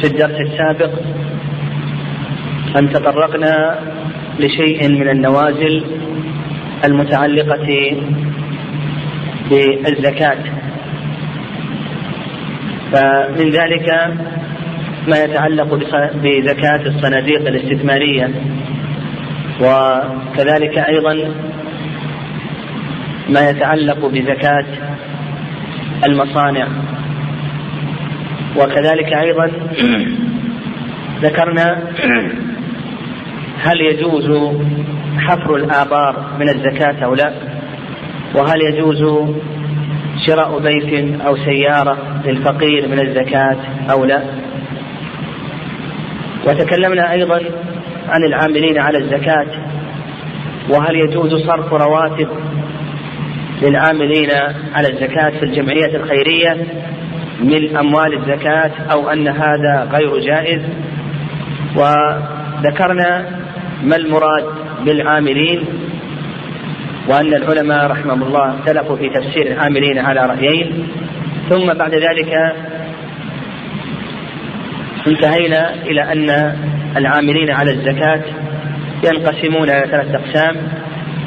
في الدرس السابق. أن تطرقنا لشيء من النوازل المتعلقة بالزكاة. فمن ذلك ما يتعلق بزكاة الصناديق الاستثمارية. وكذلك أيضا ما يتعلق بزكاة المصانع. وكذلك أيضا ذكرنا هل يجوز حفر الآبار من الزكاة أو لا؟ وهل يجوز شراء بيت أو سيارة للفقير من الزكاة أو لا؟ وتكلمنا أيضا عن العاملين على الزكاة وهل يجوز صرف رواتب للعاملين على الزكاة في الجمعية الخيرية؟ من أموال الزكاة أو أن هذا غير جائز. وذكرنا ما المراد بالعاملين وأن العلماء رحمهم الله اختلفوا في تفسير العاملين على رأيين. ثم بعد ذلك انتهينا إلى أن العاملين على الزكاة ينقسمون إلى ثلاثة أقسام.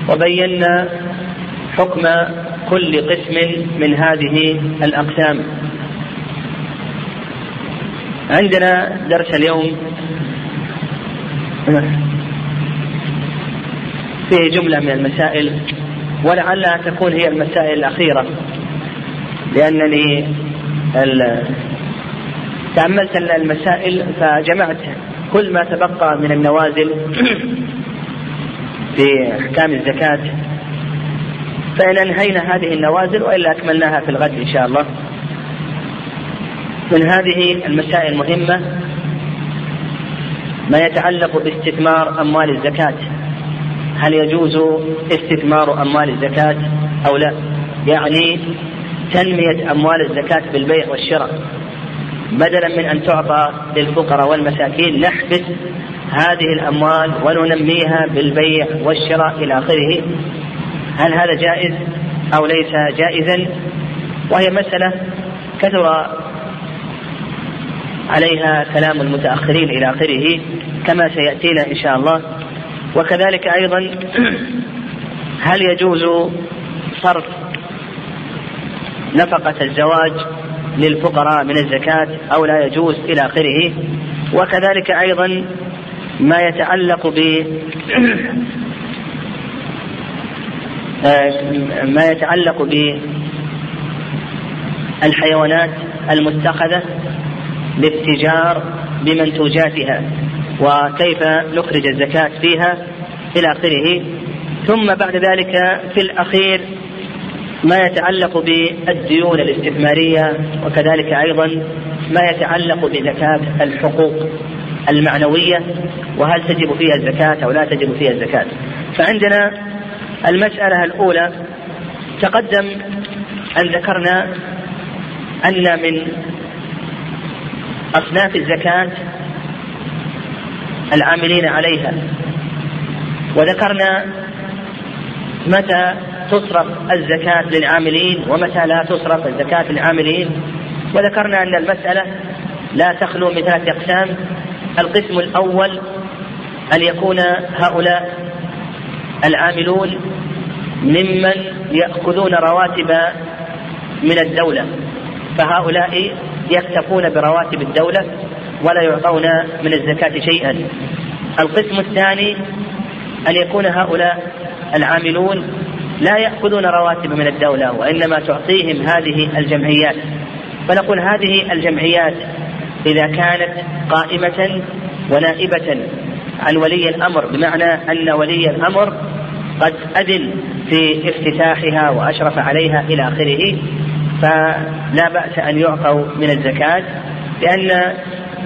وبينا حكم كل قسم من هذه الأقسام. عندنا درس اليوم فيه جملة من المسائل ولعلها تكون هي المسائل الأخيرة لأنني تأملت المسائل فجمعت كل ما تبقى من النوازل في أحكام الزكاة فإن أنهينا هذه النوازل وإلا أكملناها في الغد إن شاء الله. من هذه المسائل المهمة ما يتعلق باستثمار أموال الزكاة. هل يجوز استثمار أموال الزكاة أو لا؟ يعني تنمية أموال الزكاة بالبيع والشراء. بدلا من أن تعطى للفقراء والمساكين نحبس هذه الأموال وننميها بالبيع والشراء إلى آخره. هل هذا جائز أو ليس جائزا؟ وهي مسألة كثر عليها كلام المتأخرين إلى آخره كما سيأتينا إن شاء الله. وكذلك أيضا هل يجوز صرف نفقة الزواج للفقراء من الزكاة أو لا يجوز إلى آخره؟ وكذلك أيضا ما يتعلق ب ما يتعلق بالحيوانات المتخذة للتجار بمنتوجاتها وكيف نخرج الزكاة فيها إلى آخره. ثم بعد ذلك في الأخير ما يتعلق بالديون الاستثمارية وكذلك أيضا ما يتعلق بزكاة الحقوق المعنوية وهل تجب فيها الزكاة أو لا تجب فيها الزكاة. فعندنا المسألة الأولى تقدم أن ذكرنا أن من أصناف الزكاة العاملين عليها. وذكرنا متى تصرف الزكاة للعاملين ومتى لا تصرف الزكاة للعاملين. وذكرنا أن المسألة لا تخلو من ثلاثة أقسام. القسم الأول أن يكون هؤلاء العاملون ممن يأخذون رواتب من الدولة فهؤلاء يكتفون برواتب الدولة ولا يعطون من الزكاة شيئا. القسم الثاني أن يكون هؤلاء العاملون لا يأخذون رواتب من الدولة وإنما تعطيهم هذه الجمعيات. فنقول هذه الجمعيات إذا كانت قائمة ونائبة عن ولي الأمر بمعنى أن ولي الأمر قد أذن في افتتاحها وأشرف عليها إلى آخره فلا بأس أن يعطوا من الزكاة لأن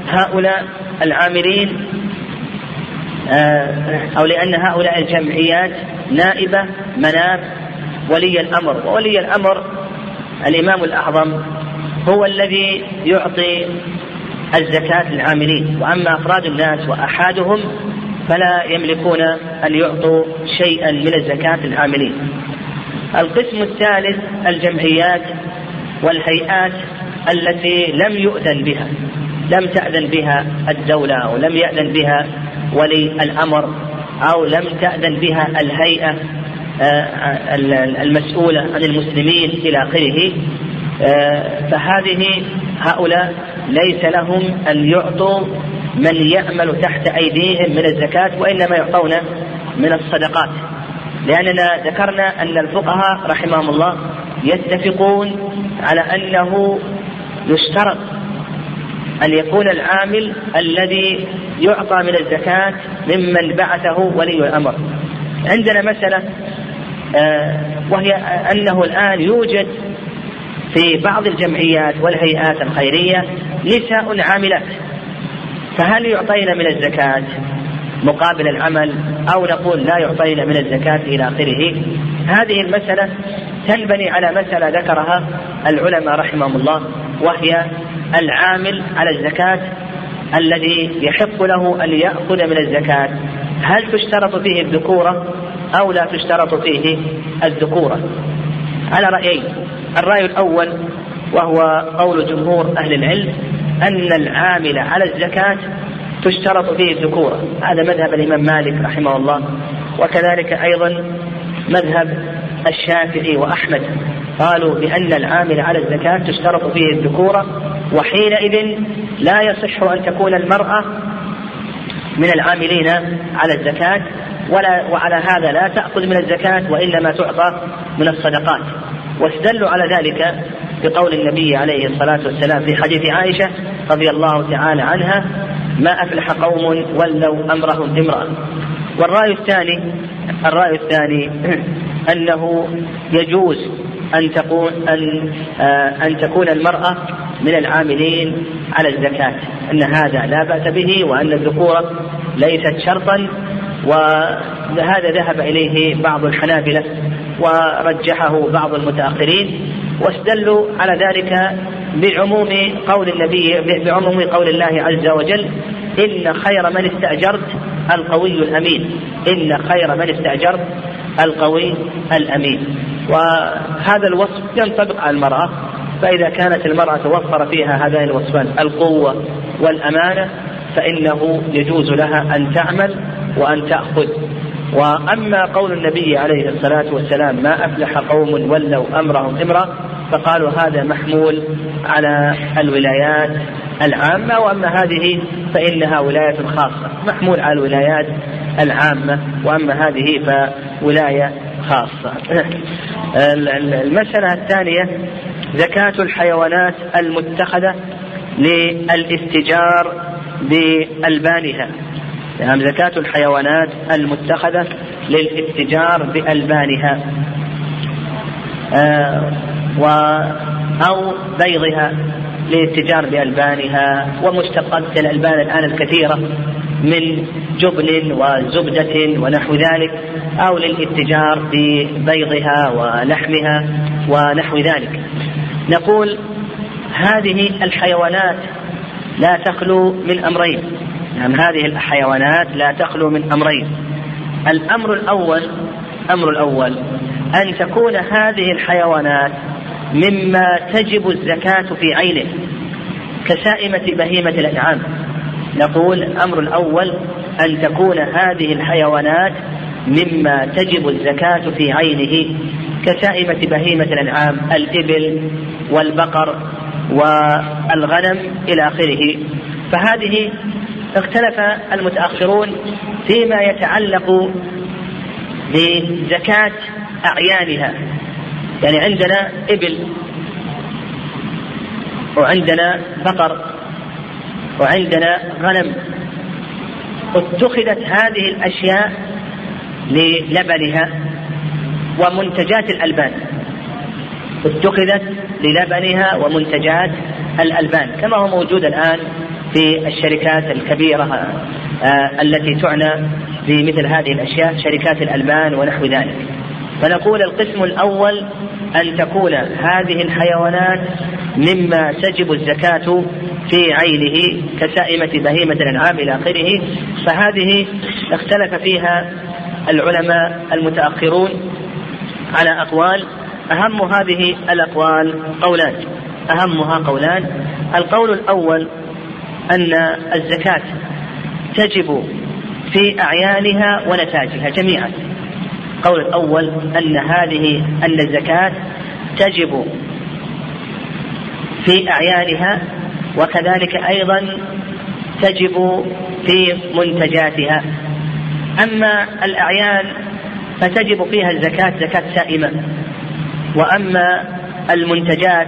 هؤلاء العاملين آه، أو لأن هؤلاء الجمعيات نائبة مناب ولي الأمر. وولي الأمر الإمام الأعظم هو الذي يعطي الزكاة للعاملين. وأما أفراد الناس وأحادهم فلا يملكون أن يعطوا شيئا من الزكاة للعاملين. القسم الثالث الجمعيات والهيئات التي لم يؤذن بها لم تأذن بها الدولة أو لم يأذن بها ولي الأمر أو لم تأذن بها الهيئة آه، المسؤولة عن المسلمين إلى آخره. آه، فهذه هؤلاء ليس لهم أن يعطوا من يعمل تحت أيديهم من الزكاة وإنما يعطون من الصدقات. لأننا ذكرنا أن الفقهاء رحمهم الله يتفقون على أنه يشترط أن يكون العامل الذي يعطى من الزكاة ممن بعثه ولي الأمر. عندنا مسألة آه، وهي أنه الآن يوجد في بعض الجمعيات والهيئات الخيرية نساء عاملات فهل يعطين من الزكاة؟ مقابل العمل أو نقول لا يعطين من الزكاة إلى آخره. هذه المسألة تنبني على مسألة ذكرها العلماء رحمهم الله وهي العامل على الزكاة الذي يحق له أن يأخذ من الزكاة. هل تشترط فيه الذكورة أو لا تشترط فيه الذكورة؟ على رأيين. الرأي الأول وهو قول جمهور أهل العلم أن العامل على الزكاة تشترط فيه الذكورة هذا مذهب الإمام مالك رحمه الله. وكذلك أيضا مذهب الشافعي وأحمد. قالوا بأن العامل على الزكاة تشترط فيه الذكورة وحينئذ لا يصح أن تكون المرأة من العاملين على الزكاة ولا وعلى هذا لا تأخذ من الزكاة وإنما تعطى من الصدقات. واستدلوا على ذلك بقول النبي عليه الصلاة والسلام في حديث عائشة رضي الله تعالى عنها ما أفلح قوم ولوا أمرهم امرأة. والرأي الثاني الرأي الثاني أنه يجوز أن تكون أن آه، أن تكون المرأة من العاملين على الزكاة أن هذا لا بأس به وأن الذكورة ليست شرطا. وهذا ذهب إليه بعض الحنابلة ورجحه بعض المتأخرين واستدلوا على ذلك بعموم قول النبي بعموم قول الله عز وجل إن خير من استأجرت القوي الأمين. إن خير من استأجرت القوي الأمين. وهذا الوصف ينطبق على المرأة فإذا كانت المرأة توفر فيها هذان الوصفان القوة والأمانة فإنه يجوز لها أن تعمل وأن تأخذ. وأما قول النبي عليه الصلاة والسلام ما أفلح قوم ولوا أمرهم امرأة فقالوا هذا محمول على الولايات العامة وأما هذه فإنها ولاية خاصة. محمول على الولايات العامة وأما هذه فولاية خاصة. المسألة الثانية زكاة الحيوانات المتخذة للاستجار بألبانها. نعم زكاة الحيوانات المتخذة للاستجار بألبانها. آه و أو بيضها للاتجار بألبانها ومشتقات الألبان الآن الكثيرة من جبن وزبدة ونحو ذلك أو للاتجار ببيضها ولحمها ونحو ذلك. نقول هذه الحيوانات لا تخلو من أمرين. نعم هذه الحيوانات لا تخلو من أمرين. الأمر الأول الأمر الأول أن تكون هذه الحيوانات مما تجب الزكاة في عينه كسائمة بهيمة الأنعام. نقول الأمر الأول أن تكون هذه الحيوانات مما تجب الزكاة في عينه كسائمة بهيمة الأنعام الإبل والبقر والغنم إلى آخره. فهذه اختلف المتأخرون فيما يتعلق بزكاة أعيانها. يعني عندنا إبل وعندنا بقر وعندنا غنم. اتخذت هذه الأشياء للبنها ومنتجات الألبان. اتخذت للبنها ومنتجات الألبان كما هو موجود الآن في الشركات الكبيرة آه، التي تعنى بمثل هذه الأشياء شركات الألبان ونحو ذلك. فنقول القسم الأول أن تكون هذه الحيوانات مما تجب الزكاة في عينه كسائمة بهيمة الأنعام إلى آخره. فهذه اختلف فيها العلماء المتأخرون على أقوال. أهم هذه الأقوال قولان. أهمها قولان. القول الأول أن الزكاة تجب في أعيانها ونتاجها جميعا. القول الأول أن هذه أن الزكاة تجب في أعيانها وكذلك أيضا تجب في منتجاتها. أما الأعيان فتجب فيها الزكاة زكاة سائمة وأما المنتجات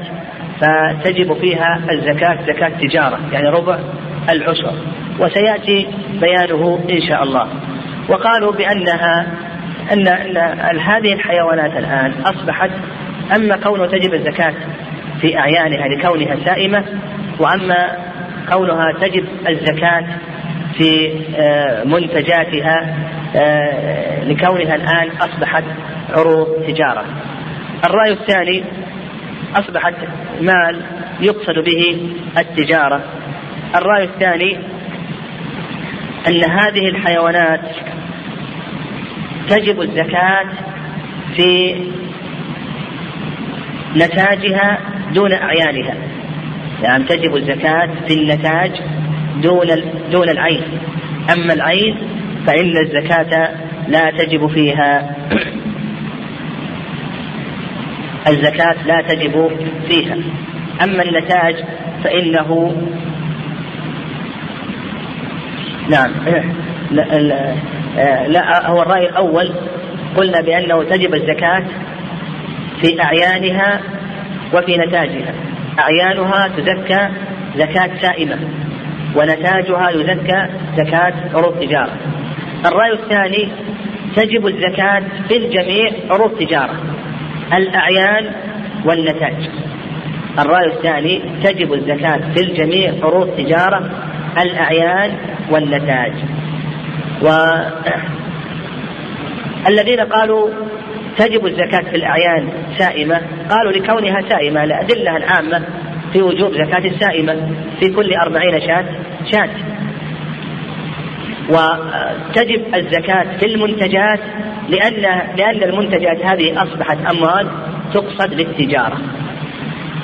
فتجب فيها الزكاة زكاة تجارة يعني ربع العشر. وسيأتي بيانه إن شاء الله. وقالوا بأنها أن أن هذه الحيوانات الآن أصبحت أما كونه تجب الزكاة في أعيانها لكونها سائمة وأما كونها تجب الزكاة في آه، منتجاتها آه، لكونها الآن أصبحت عروض تجارة. الرأي الثاني أصبحت مال يقصد به التجارة. الرأي الثاني أن هذه الحيوانات تجب الزكاة في نتاجها دون أعيانها. يعني تجب الزكاة في النتاج دون دون العين. أما العين فإن الزكاة لا تجب فيها. الزكاة لا تجب فيها. أما النتاج فإنه نعم لا, لا, لا هو الرأي الأول. قلنا بأنه تجب الزكاة في أعيانها وفي نتاجها. أعيانها تزكى زكاة سائمة ونتاجها يزكى زكاة عروض تجارة. الرأي الثاني تجب الزكاة في الجميع عروض تجارة الأعيان والنتاج. الرأي الثاني تجب الزكاة في الجميع عروض تجارة الأعيان والنتاج. والذين قالوا تجب الزكاة في الأعيان سائمة قالوا لكونها سائمة الأدلة العامة في وجوب زكاة السائمة في كل أربعين شاة شاة. وتجب الزكاة في المنتجات لأن لأن المنتجات هذه أصبحت أموال تقصد للتجارة.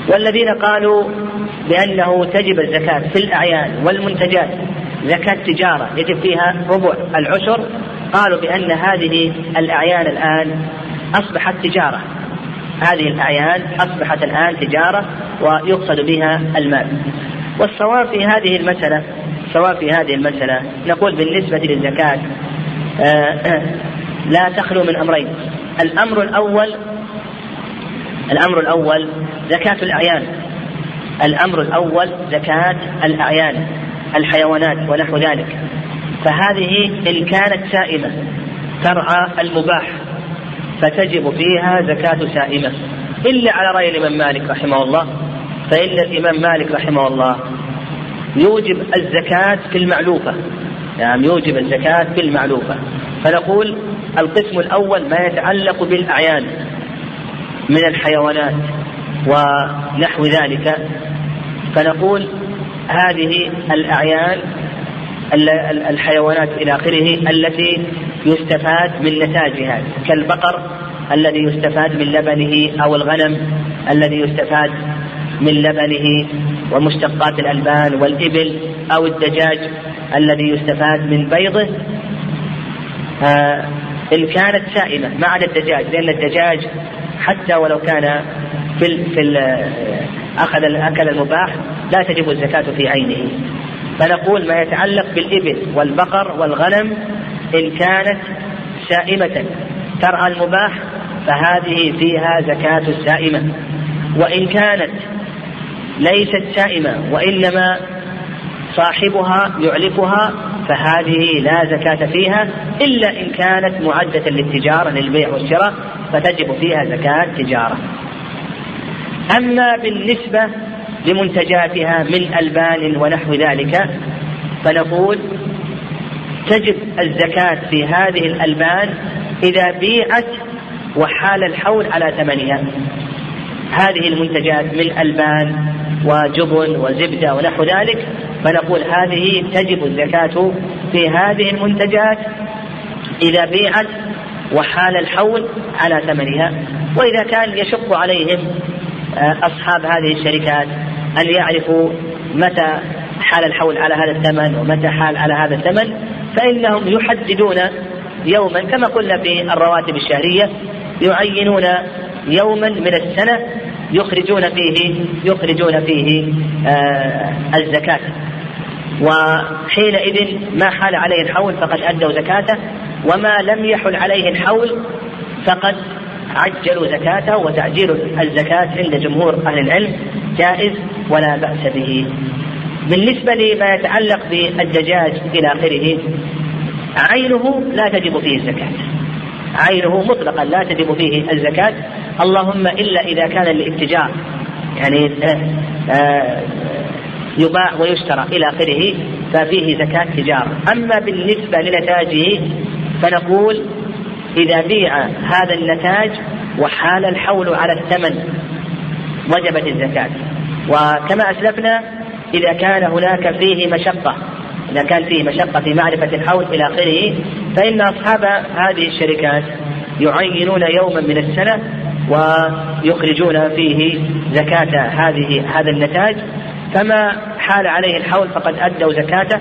والذين قالوا بأنه تجب الزكاة في الأعيان والمنتجات زكاة تجارة يجب فيها ربع. العشر قالوا بأن هذه الأعيان الآن أصبحت تجارة. هذه الأعيان أصبحت الآن تجارة ويقصد بها المال. والصواب في هذه المسألة الصواب في هذه المسألة نقول بالنسبة للزكاة آه، لا تخلو من أمرين. الأمر الأول الأمر الأول زكاة الأعيان. الأمر الأول زكاة الأعيان. الحيوانات ونحو ذلك. فهذه إن كانت سائمة ترعى المباح فتجب فيها زكاة سائمة إلا على رأي الإمام مالك رحمه الله فإن الإمام مالك رحمه الله يوجب الزكاة في المعلوفة يعني يوجب الزكاة في المعلوفة فنقول القسم الأول ما يتعلق بالأعيان من الحيوانات ونحو ذلك. فنقول هذه الأعيان الحيوانات إلى آخره التي يستفاد من نتاجها كالبقر الذي يستفاد من لبنه أو الغنم الذي يستفاد من لبنه ومشتقات الألبان والإبل أو الدجاج الذي يستفاد من بيضه. آه إن كانت سائمة ما عدا الدجاج لأن الدجاج حتى ولو كان في في أخذ أكل المباح لا تجب الزكاة في عينه. فنقول ما يتعلق بالإبل والبقر والغنم إن كانت سائمة ترعى المباح فهذه فيها زكاة السائمة وإن كانت ليست سائمة وإنما صاحبها يعلفها فهذه لا زكاة فيها إلا إن كانت معدة للتجارة للبيع والشراء فتجب فيها زكاة تجارة. أما بالنسبة لمنتجاتها من ألبان ونحو ذلك فنقول تجب الزكاة في هذه الألبان إذا بيعت وحال الحول على ثمنها. هذه المنتجات من ألبان وجبن وزبدة ونحو ذلك فنقول هذه تجب الزكاة في هذه المنتجات إذا بيعت وحال الحول على ثمنها. وإذا كان يشق عليهم أصحاب هذه الشركات أن يعرفوا متى حال الحول على هذا الثمن ومتى حال على هذا الثمن فإنهم يحددون يوما كما قلنا في الرواتب الشهرية يعينون يوما من السنة يخرجون فيه يخرجون فيه آه الزكاة. وحينئذ ما حال عليه الحول فقد أدوا زكاته وما لم يحل عليه الحول فقد عجلوا زكاته وتعجيل الزكاة عند جمهور أهل العلم جائز ولا بأس به. بالنسبة لما يتعلق بالدجاج إلى آخره عينه لا تجب فيه الزكاة. عينه مطلقا لا تجب فيه الزكاة. اللهم إلا إذا كان للاتجار يعني آه، آه، يباع ويشترى إلى آخره ففيه زكاة تجارة. أما بالنسبة لنتاجه فنقول إذا بيع هذا النتاج وحال الحول على الثمن وجبت الزكاة. وكما أسلفنا إذا كان هناك فيه مشقة إذا كان فيه مشقة في معرفة الحول إلى آخره فإن أصحاب هذه الشركات يعينون يوما من السنة ويخرجون فيه زكاة هذه هذا النتاج. فما حال عليه الحول فقد أدوا زكاته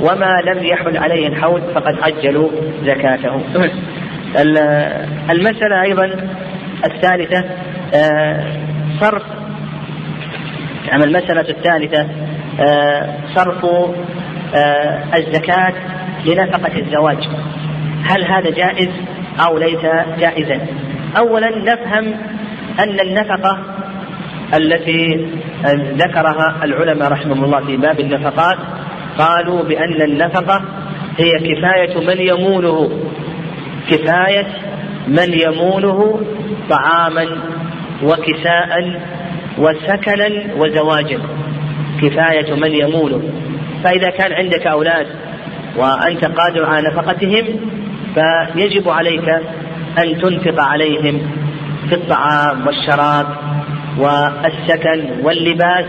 وما لم يحل عليه الحول فقد أجلوا زكاته. المسألة أيضا الثالثة آه، صرف يعني المسألة الثالثة آه، صرف آه، الزكاة لنفقة الزواج. هل هذا جائز أو ليس جائزا؟ أولا نفهم أن النفقة التي ذكرها العلماء رحمهم الله في باب النفقات قالوا بأن النفقة هي كفاية من يمونه كفاية من يمونه طعاما وكساء وسكنا وزواجا. كفاية من يمونه فإذا كان عندك أولاد وأنت قادر على نفقتهم فيجب عليك أن تنفق عليهم في الطعام والشراب والسكن واللباس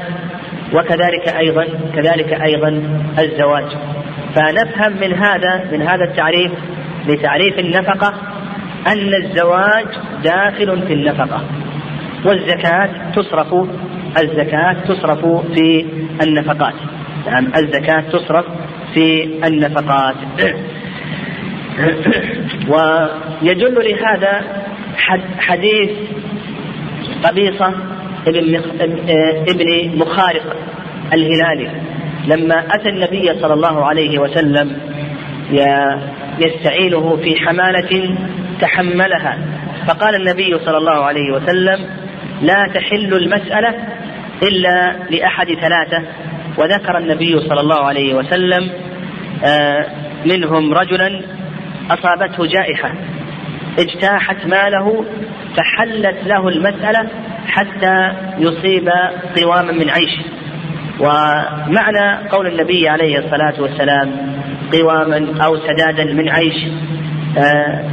وكذلك أيضا كذلك أيضا الزواج. فنفهم من هذا من هذا التعريف لتعريف النفقة أن الزواج داخل في النفقة والزكاة تصرف الزكاة تصرف في النفقات. نعم الزكاة تصرف في النفقات. ويدل لهذا حديث قبيصة ابن ابن مخارق الهلالي لما أتى النبي صلى الله عليه وسلم يستعينه في حمالة تحملها. فقال النبي صلى الله عليه وسلم لا تحل المسألة إلا لأحد ثلاثة. وذكر النبي صلى الله عليه وسلم آه، منهم رجلا أصابته جائحة اجتاحت ماله فحلت له المسألة حتى يصيب قواما من عيشه. ومعنى قول النبي عليه الصلاة والسلام قواما أو سدادا من عيش آه،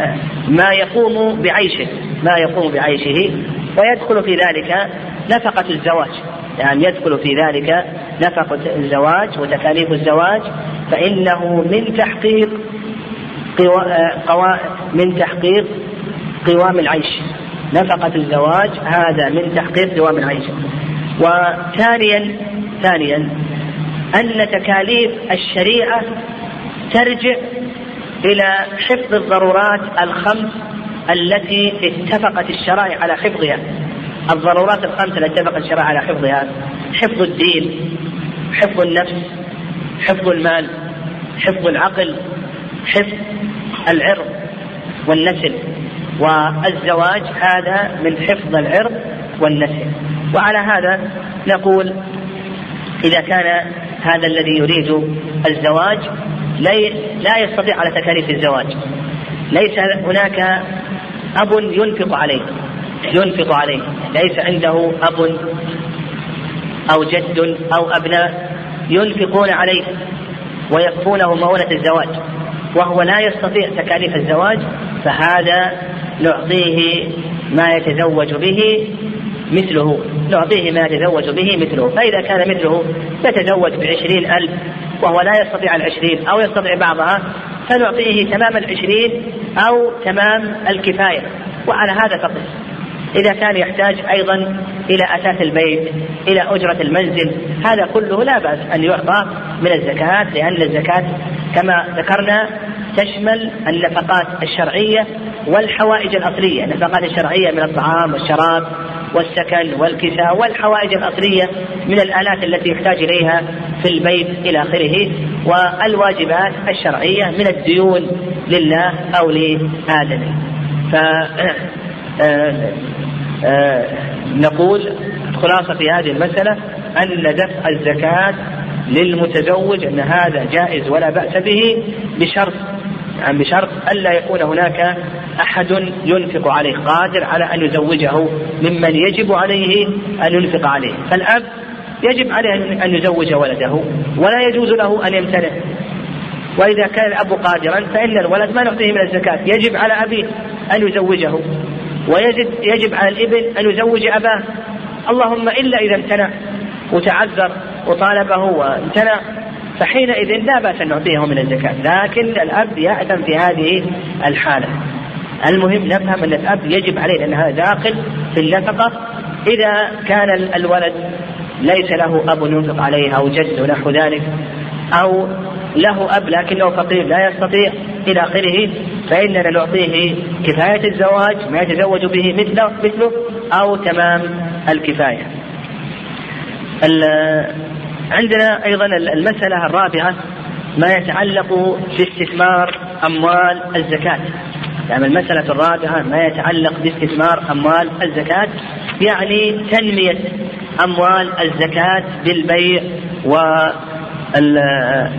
آه، ما يقوم بعيشه ما يقوم بعيشه. ويدخل في ذلك نفقة الزواج. يعني يدخل في ذلك نفقة الزواج وتكاليف الزواج فإنه من تحقيق قوا من تحقيق قوام العيش. نفقة الزواج هذا من تحقيق قوام العيش. وثانيا ثانيا أن تكاليف الشريعة ترجع إلى حفظ الضرورات الخمس التي اتفقت الشرائع على حفظها. الضرورات الخمس التي اتفقت الشرائع على حفظها حفظ الدين حفظ النفس حفظ المال حفظ العقل حفظ العرض والنسل. والزواج هذا من حفظ العرض والنسل. وعلى هذا نقول إذا كان هذا الذي يريد الزواج لا يستطيع على تكاليف الزواج. ليس هناك أب ينفق عليه. ينفق عليه. ليس عنده أب أو جد أو أبناء ينفقون عليه ويكفونه مؤونة الزواج. وهو لا يستطيع تكاليف الزواج فهذا نعطيه ما يتزوج به مثله نعطيه ما يتزوج به مثله فإذا كان مثله يتزوج بعشرين ألف وهو لا يستطيع العشرين أو يستطيع بعضها فنعطيه تمام العشرين أو تمام الكفاية وعلى هذا فقط. إذا كان يحتاج أيضا إلى أساس البيت إلى أجرة المنزل هذا كله لا بأس أن يعطى من الزكاة لأن الزكاة كما ذكرنا تشمل النفقات الشرعية والحوائج الأصلية النفقات الشرعية من الطعام والشراب والسكن والكساء والحوائج الأصلية من الآلات التي يحتاج إليها في البيت إلى آخره والواجبات الشرعية من الديون لله أو لآدمه ف آه، آه، نقول خلاصة في هذه المسألة أن دفع الزكاة للمتزوج أن هذا جائز ولا بأس به بشرط يعني بشرط ألا يكون هناك أحد ينفق عليه قادر على أن يزوجه ممن يجب عليه أن ينفق عليه. فالأب يجب عليه أن يزوج ولده ولا يجوز له أن يمتنع. وإذا كان الأب قادرا فإن الولد ما نعطيه من الزكاة. يجب على أبيه أن يزوجه ويجب يجب على الإبن أن يزوج أباه. اللهم إلا إذا امتنع وتعذر وطالبه وامتنع فحينئذ لا بأس أن نعطيه من الزكاة. لكن الأب يأثم في هذه الحالة. المهم نفهم أن الأب يجب عليه لأن هذا داخل في النفقة إذا كان الولد ليس له أب ينفق عليه أو جد ونحو ذلك أو له أب لكنه فقير لا يستطيع إلى آخره فإننا نعطيه كفاية الزواج ما يتزوج به مثله مثله أو تمام الكفاية. عندنا أيضا المسألة الرابعة ما يتعلق باستثمار أموال الزكاة. يعني المسألة الرابعة ما يتعلق باستثمار أموال الزكاة يعني تنمية أموال الزكاة بالبيع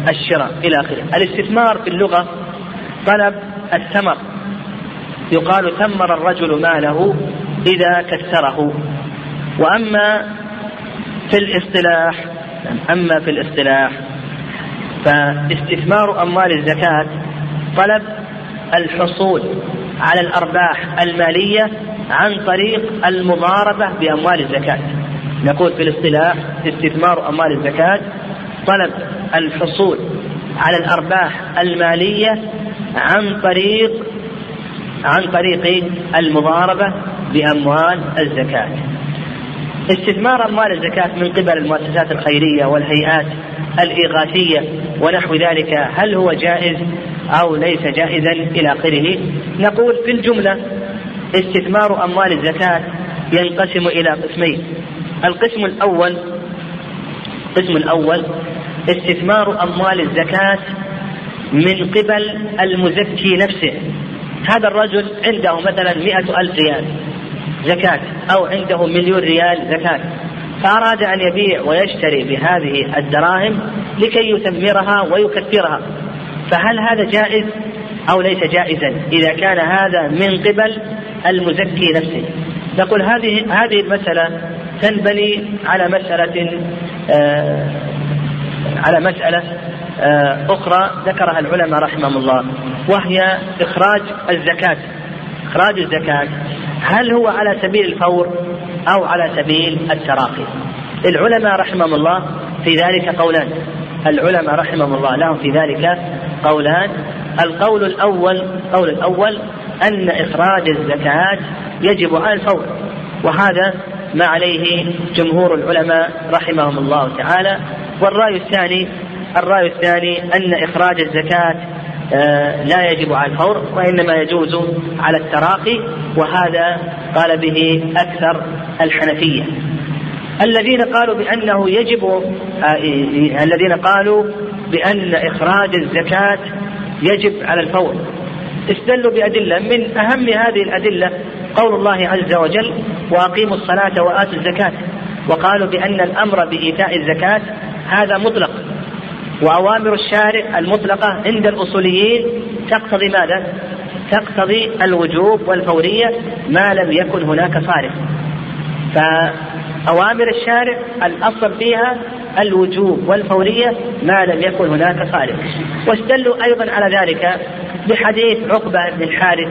والشراء إلى آخره. الاستثمار في اللغة طلب الثمر. يقال ثمر الرجل ماله إذا كثره وأما في الاصطلاح أما في الاصطلاح فاستثمار أموال الزكاة طلب الحصول على الأرباح المالية عن طريق المضاربة بأموال الزكاة. نقول في الاصطلاح استثمار أموال الزكاة طلب الحصول على الأرباح المالية عن طريق عن طريق المضاربة بأموال الزكاة. استثمار أموال الزكاة من قبل المؤسسات الخيرية والهيئات الإغاثية ونحو ذلك هل هو جائز؟ أو ليس جائزا إلى آخره. نقول في الجملة استثمار أموال الزكاة ينقسم إلى قسمين. القسم الأول القسم الأول استثمار أموال الزكاة من قبل المزكي نفسه. هذا الرجل عنده مثلا مئة ألف ريال زكاة أو عنده مليون ريال زكاة. فأراد أن يبيع ويشتري بهذه الدراهم لكي يثمرها ويكثرها فهل هذا جائز أو ليس جائزا؟ إذا كان هذا من قبل المزكي نفسه. نقول هذه هذه المسألة تنبني على مسألة آه على مسألة آه أخرى ذكرها العلماء رحمهم الله وهي إخراج الزكاة. إخراج الزكاة. هل هو على سبيل الفور أو على سبيل التراخي؟ العلماء رحمهم الله في ذلك قولان. العلماء رحمهم الله لهم في ذلك قولان. القول الأول القول الأول أن إخراج الزكاة يجب على الفور وهذا ما عليه جمهور العلماء رحمهم الله تعالى. والرأي الثاني الرأي الثاني أن إخراج الزكاة آه، لا يجب على الفور وإنما يجوز على التراخي وهذا قال به أكثر الحنفية. الذين قالوا بأنه يجب آه، الذين قالوا بأن إخراج الزكاة يجب على الفور. استدلوا بأدلة. من أهم هذه الأدلة قول الله عز وجل وأقيموا الصلاة وآتوا الزكاة. وقالوا بأن الأمر بإيتاء الزكاة هذا مطلق. وأوامر الشارع المطلقة عند الأصوليين تقتضي ماذا؟ تقتضي الوجوب والفورية ما لم يكن هناك صارف أوامر الشارع الأصل فيها الوجوب والفورية ما لم يكن هناك خارج واستدلوا أيضا على ذلك بحديث عقبة بن الحارث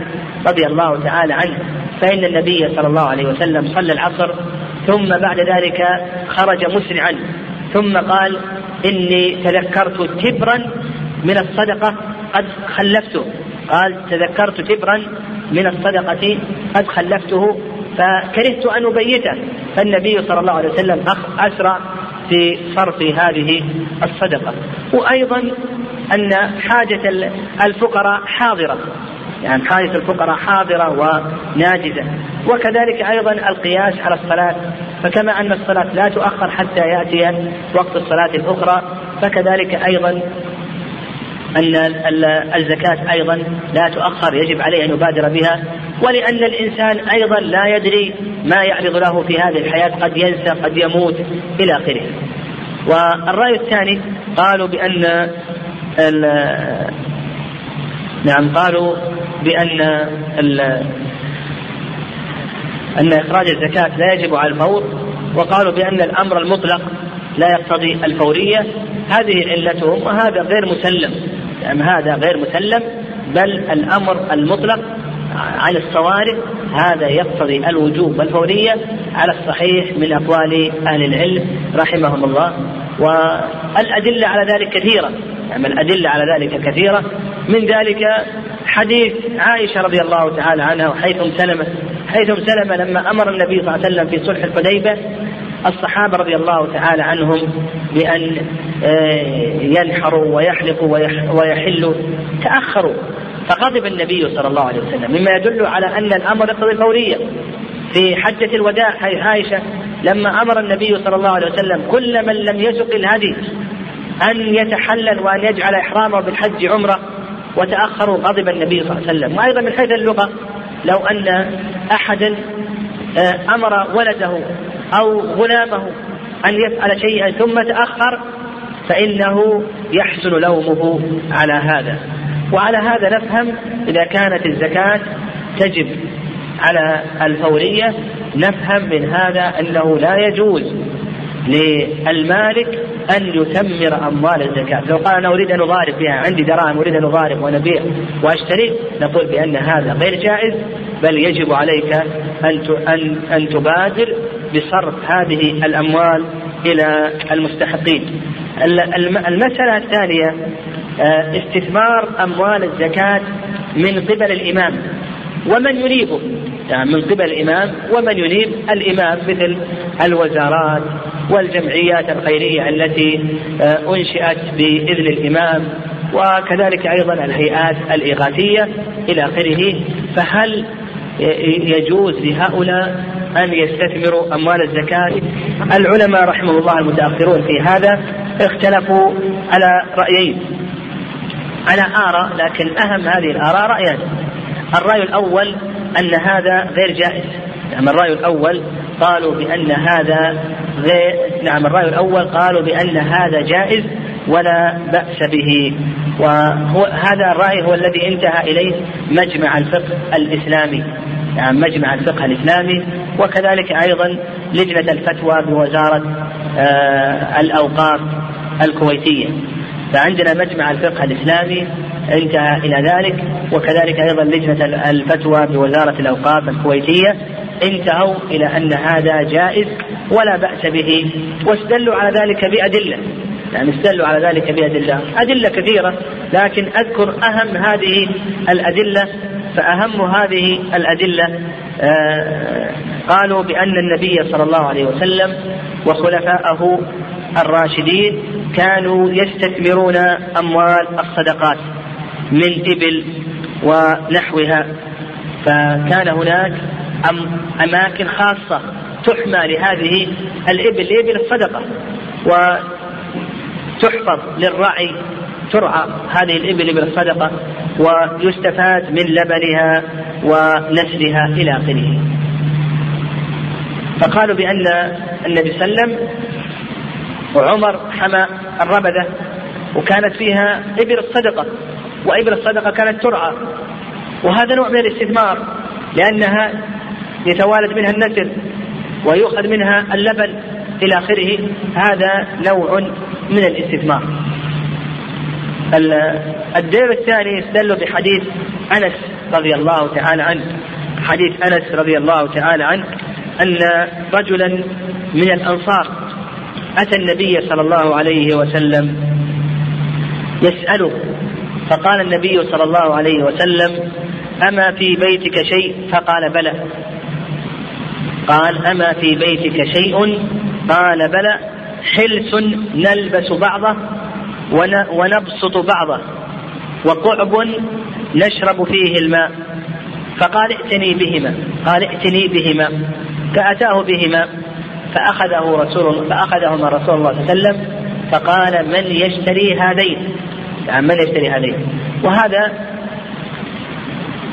رضي الله تعالى عنه. فإن النبي صلى الله عليه وسلم صلى العصر ثم بعد ذلك خرج مسرعا. ثم قال إني تذكرت تبرا من الصدقة قد خلفته. قال تذكرت تبرا من الصدقة قد خلفته. فكرهت أن أبيته. فالنبي صلى الله عليه وسلم أسرع في صرف هذه الصدقة. وأيضا أن حاجة الفقراء حاضرة. يعني حاجة الفقراء حاضرة وناجزة. وكذلك أيضا القياس على الصلاة. فكما أن الصلاة لا تؤخر حتى يأتي وقت الصلاة الأخرى فكذلك أيضا أن الزكاة أيضا لا تؤخر يجب عليه أن يبادر بها ولأن الإنسان أيضا لا يدري ما يعرض له في هذه الحياة قد ينسى قد يموت إلى آخره. والرأي الثاني قالوا بأن نعم قالوا بأن أن إخراج الزكاة لا يجب على الفور وقالوا بأن الأمر المطلق لا يقتضي الفورية. هذه علتهم وهذا غير مسلم. يعني هذا غير مسلم بل الأمر المطلق عن الصوارف هذا يقتضي الوجوب والفورية على الصحيح من أقوال أهل العلم رحمهم الله. والأدلة على ذلك كثيرة. يعني الأدلة على ذلك كثيرة. من ذلك حديث عائشة رضي الله تعالى عنها وحيثم سلمة حيثم سلمة لما أمر النبي صلى الله عليه وسلم في صلح الحديبة الصحابة رضي الله تعالى عنهم بأن آه، ينحروا ويحلقوا ويحلوا تأخروا. فغضب النبي صلى الله عليه وسلم مما يدل على أن الأمر يقتضي الفورية في حجة الوداع حيث عائشة لما أمر النبي صلى الله عليه وسلم كل من لم يسق الهدي أن يتحلل وأن يجعل إحرامه بالحج عمرة وتأخروا غضب النبي صلى الله عليه وسلم. وأيضا من حيث اللغة لو أن أحدا آه، أمر ولده أو غلامه أن يفعل شيئا ثم تأخر فإنه يحسن لومه على هذا. وعلى هذا نفهم إذا كانت الزكاة تجب على الفورية. نفهم من هذا أنه لا يجوز للمالك أن يثمر أموال الزكاة. لو قال أنا أريد أن أضارب بها عندي دراهم أريد أن أضارب وأنا وأشتري نقول بأن هذا غير جائز بل يجب عليك أن أن أن تبادر بصرف هذه الأموال إلى المستحقين. المسألة الثانية آه، استثمار أموال الزكاة من قبل الإمام. ومن ينيبه يعني من قبل الإمام. ومن ينيب؟ الإمام مثل الوزارات والجمعيات الخيرية التي آه، أنشئت بإذن الإمام وكذلك أيضا الهيئات الإغاثية إلى آخره. فهل يجوز لهؤلاء أن يستثمروا أموال الزكاة. العلماء رحمه الله المتأخرون في هذا اختلفوا على رأيين. على آراء لكن أهم هذه الآراء رأيان. الرأي الأول أن هذا غير جائز. نعم الرأي الأول قالوا بأن هذا غير نعم الرأي الأول قالوا بأن هذا جائز ولا بأس به. وهذا الرأي هو الذي انتهى إليه مجمع الفقه الإسلامي. يعني مجمع الفقه الإسلامي وكذلك أيضا لجنة الفتوى بوزارة آه، الأوقاف الكويتية. فعندنا مجمع الفقه الإسلامي انتهى إلى ذلك وكذلك أيضا لجنة الفتوى بوزارة الأوقاف الكويتية انتهوا إلى أن هذا جائز ولا بأس به واستدلوا على ذلك بأدلة. يعني استدلوا على ذلك بأدلة. أدلة كثيرة لكن أذكر أهم هذه الأدلة فأهم هذه الأدلة آه، قالوا بأن النبي صلى الله عليه وسلم وخلفاءه الراشدين كانوا يستثمرون أموال الصدقات من إبل ونحوها. فكان هناك أماكن خاصة تحمى لهذه الإبل لإبل الصدقة وتحفظ للرعي ترعى هذه الإبل إبل الصدقة ويستفاد من لبنها ونسلها إلى آخره. فقالوا بأن النبي صلى الله عليه وسلم وعمر حمى الربذة وكانت فيها إبل الصدقة وإبل الصدقة كانت ترعى. وهذا نوع من الاستثمار لأنها يتوالد منها النسل ويؤخذ منها اللبن إلى آخره. هذا نوع من الاستثمار. الدليل الثاني يستدل بحديث أنس رضي الله تعالى عنه. حديث أنس رضي الله تعالى عنه أن رجلا من الأنصار أتى النبي صلى الله عليه وسلم يسأله فقال النبي صلى الله عليه وسلم أما في بيتك شيء؟ فقال بلى. قال أما في بيتك شيء؟ قال بلى. حلس نلبس بعضه؟ ونبسط بعضه وقعب نشرب فيه الماء. فقال ائتني بهما قال ائتني بهما فأتاه بهما فأخذه رسول فأخذهما رسول الله صلى الله عليه وسلم فقال من يشتري هذين؟ يعني من يشتري هذين؟ وهذا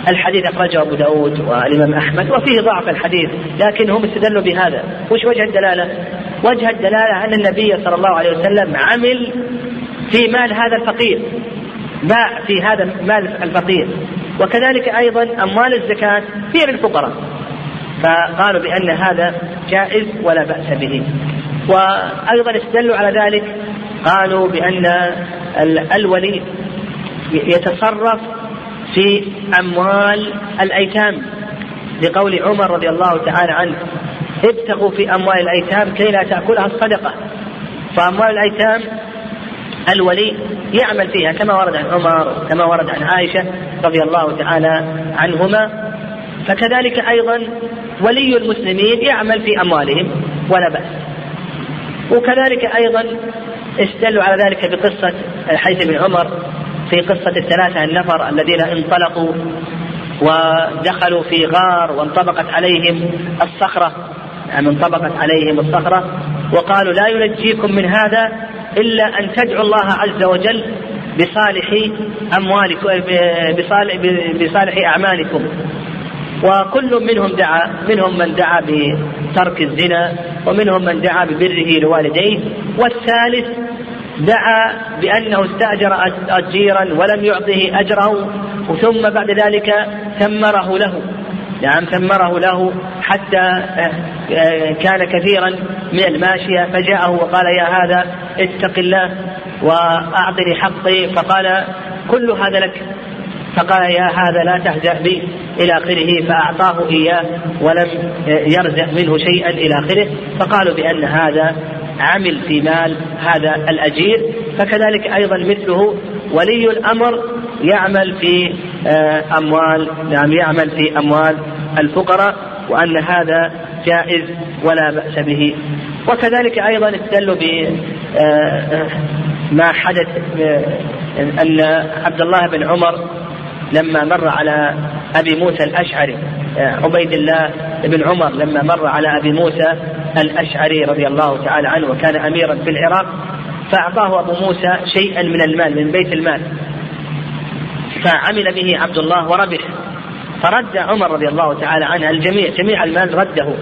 الحديث أخرجه أبو داود والإمام أحمد وفيه ضعف الحديث لكن هم استدلوا بهذا. وش وجه الدلالة؟ وجه الدلالة أن النبي صلى الله عليه وسلم عمل في مال هذا الفقير. باع في هذا مال الفقير. وكذلك أيضا أموال الزكاة هي للفقراء. فقالوا بأن هذا جائز ولا بأس به. وأيضا استدلوا على ذلك قالوا بأن الولي يتصرف في أموال الأيتام. لقول عمر رضي الله تعالى عنه ابتغوا في أموال الأيتام كي لا تأكلها الصدقة. فأموال الأيتام الولي يعمل فيها كما ورد عن عمر كما ورد عن عائشة رضي الله تعالى عنهما. فكذلك أيضا ولي المسلمين يعمل في أموالهم ولا بأس. وكذلك أيضا استدلوا على ذلك بقصة الحديث بن عمر في قصة الثلاثة النفر الذين انطلقوا ودخلوا في غار وانطبقت عليهم الصخرة يعني انطبقت عليهم الصخرة وقالوا لا ينجيكم من هذا إلا أن تدعوا الله عز وجل بصالح أموالكم بصالح, بصالح أعمالكم. وكل منهم دعا منهم من دعا بترك الزنا ومنهم من دعا ببره لوالديه. والثالث دعا بأنه استأجر أجيرا ولم يعطه أجره ثم بعد ذلك ثمره له. نعم ثمره له حتى آه، آه، كان كثيرا من الماشية فجاءه وقال يا هذا اتق الله وأعطني حقي فقال كل هذا لك؟ فقال يا هذا لا تهزأ بي إلى آخره فأعطاه إياه ولم يرزق منه شيئا إلى آخره. فقالوا بأن هذا عمل في مال هذا الأجير. فكذلك أيضا مثله ولي الأمر يعمل في أموال نعم يعمل في أموال الفقراء وأن هذا جائز ولا بأس به. وكذلك أيضا استدلوا بما آه، حدث آه، أن عبد الله بن عمر لما مر على أبي موسى الأشعري عبيد الله بن عمر لما مر على أبي موسى الأشعري رضي الله تعالى عنه وكان اميرا في العراق فأعطاه أبو موسى شيئا من المال من بيت المال. فعمل به عبد الله وربح فرد عمر رضي الله تعالى عنه الجميع جميع المال رده.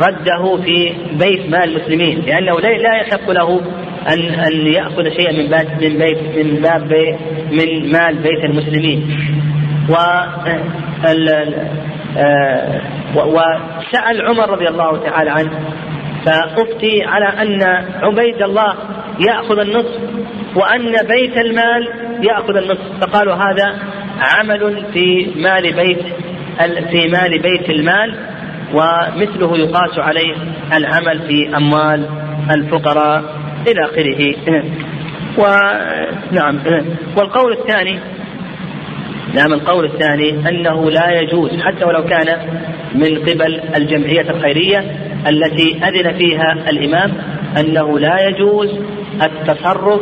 رده في بيت مال المسلمين لأنه لا يحق له ان أن يأخذ شيئا من باب من بيت من باب من مال بيت المسلمين. و آه، وسأل عمر رضي الله تعالى عنه فأفتي على أن عبيد الله يأخذ النصف وأن بيت المال يأخذ النصف. فقالوا هذا عمل في مال بيت في مال بيت المال ومثله يقاس عليه العمل في أموال الفقراء إلى آخره. ونعم والقول الثاني نعم القول الثاني أنه لا يجوز حتى ولو كان من قبل الجمعية الخيرية التي أذن فيها الإمام أنه لا يجوز التصرف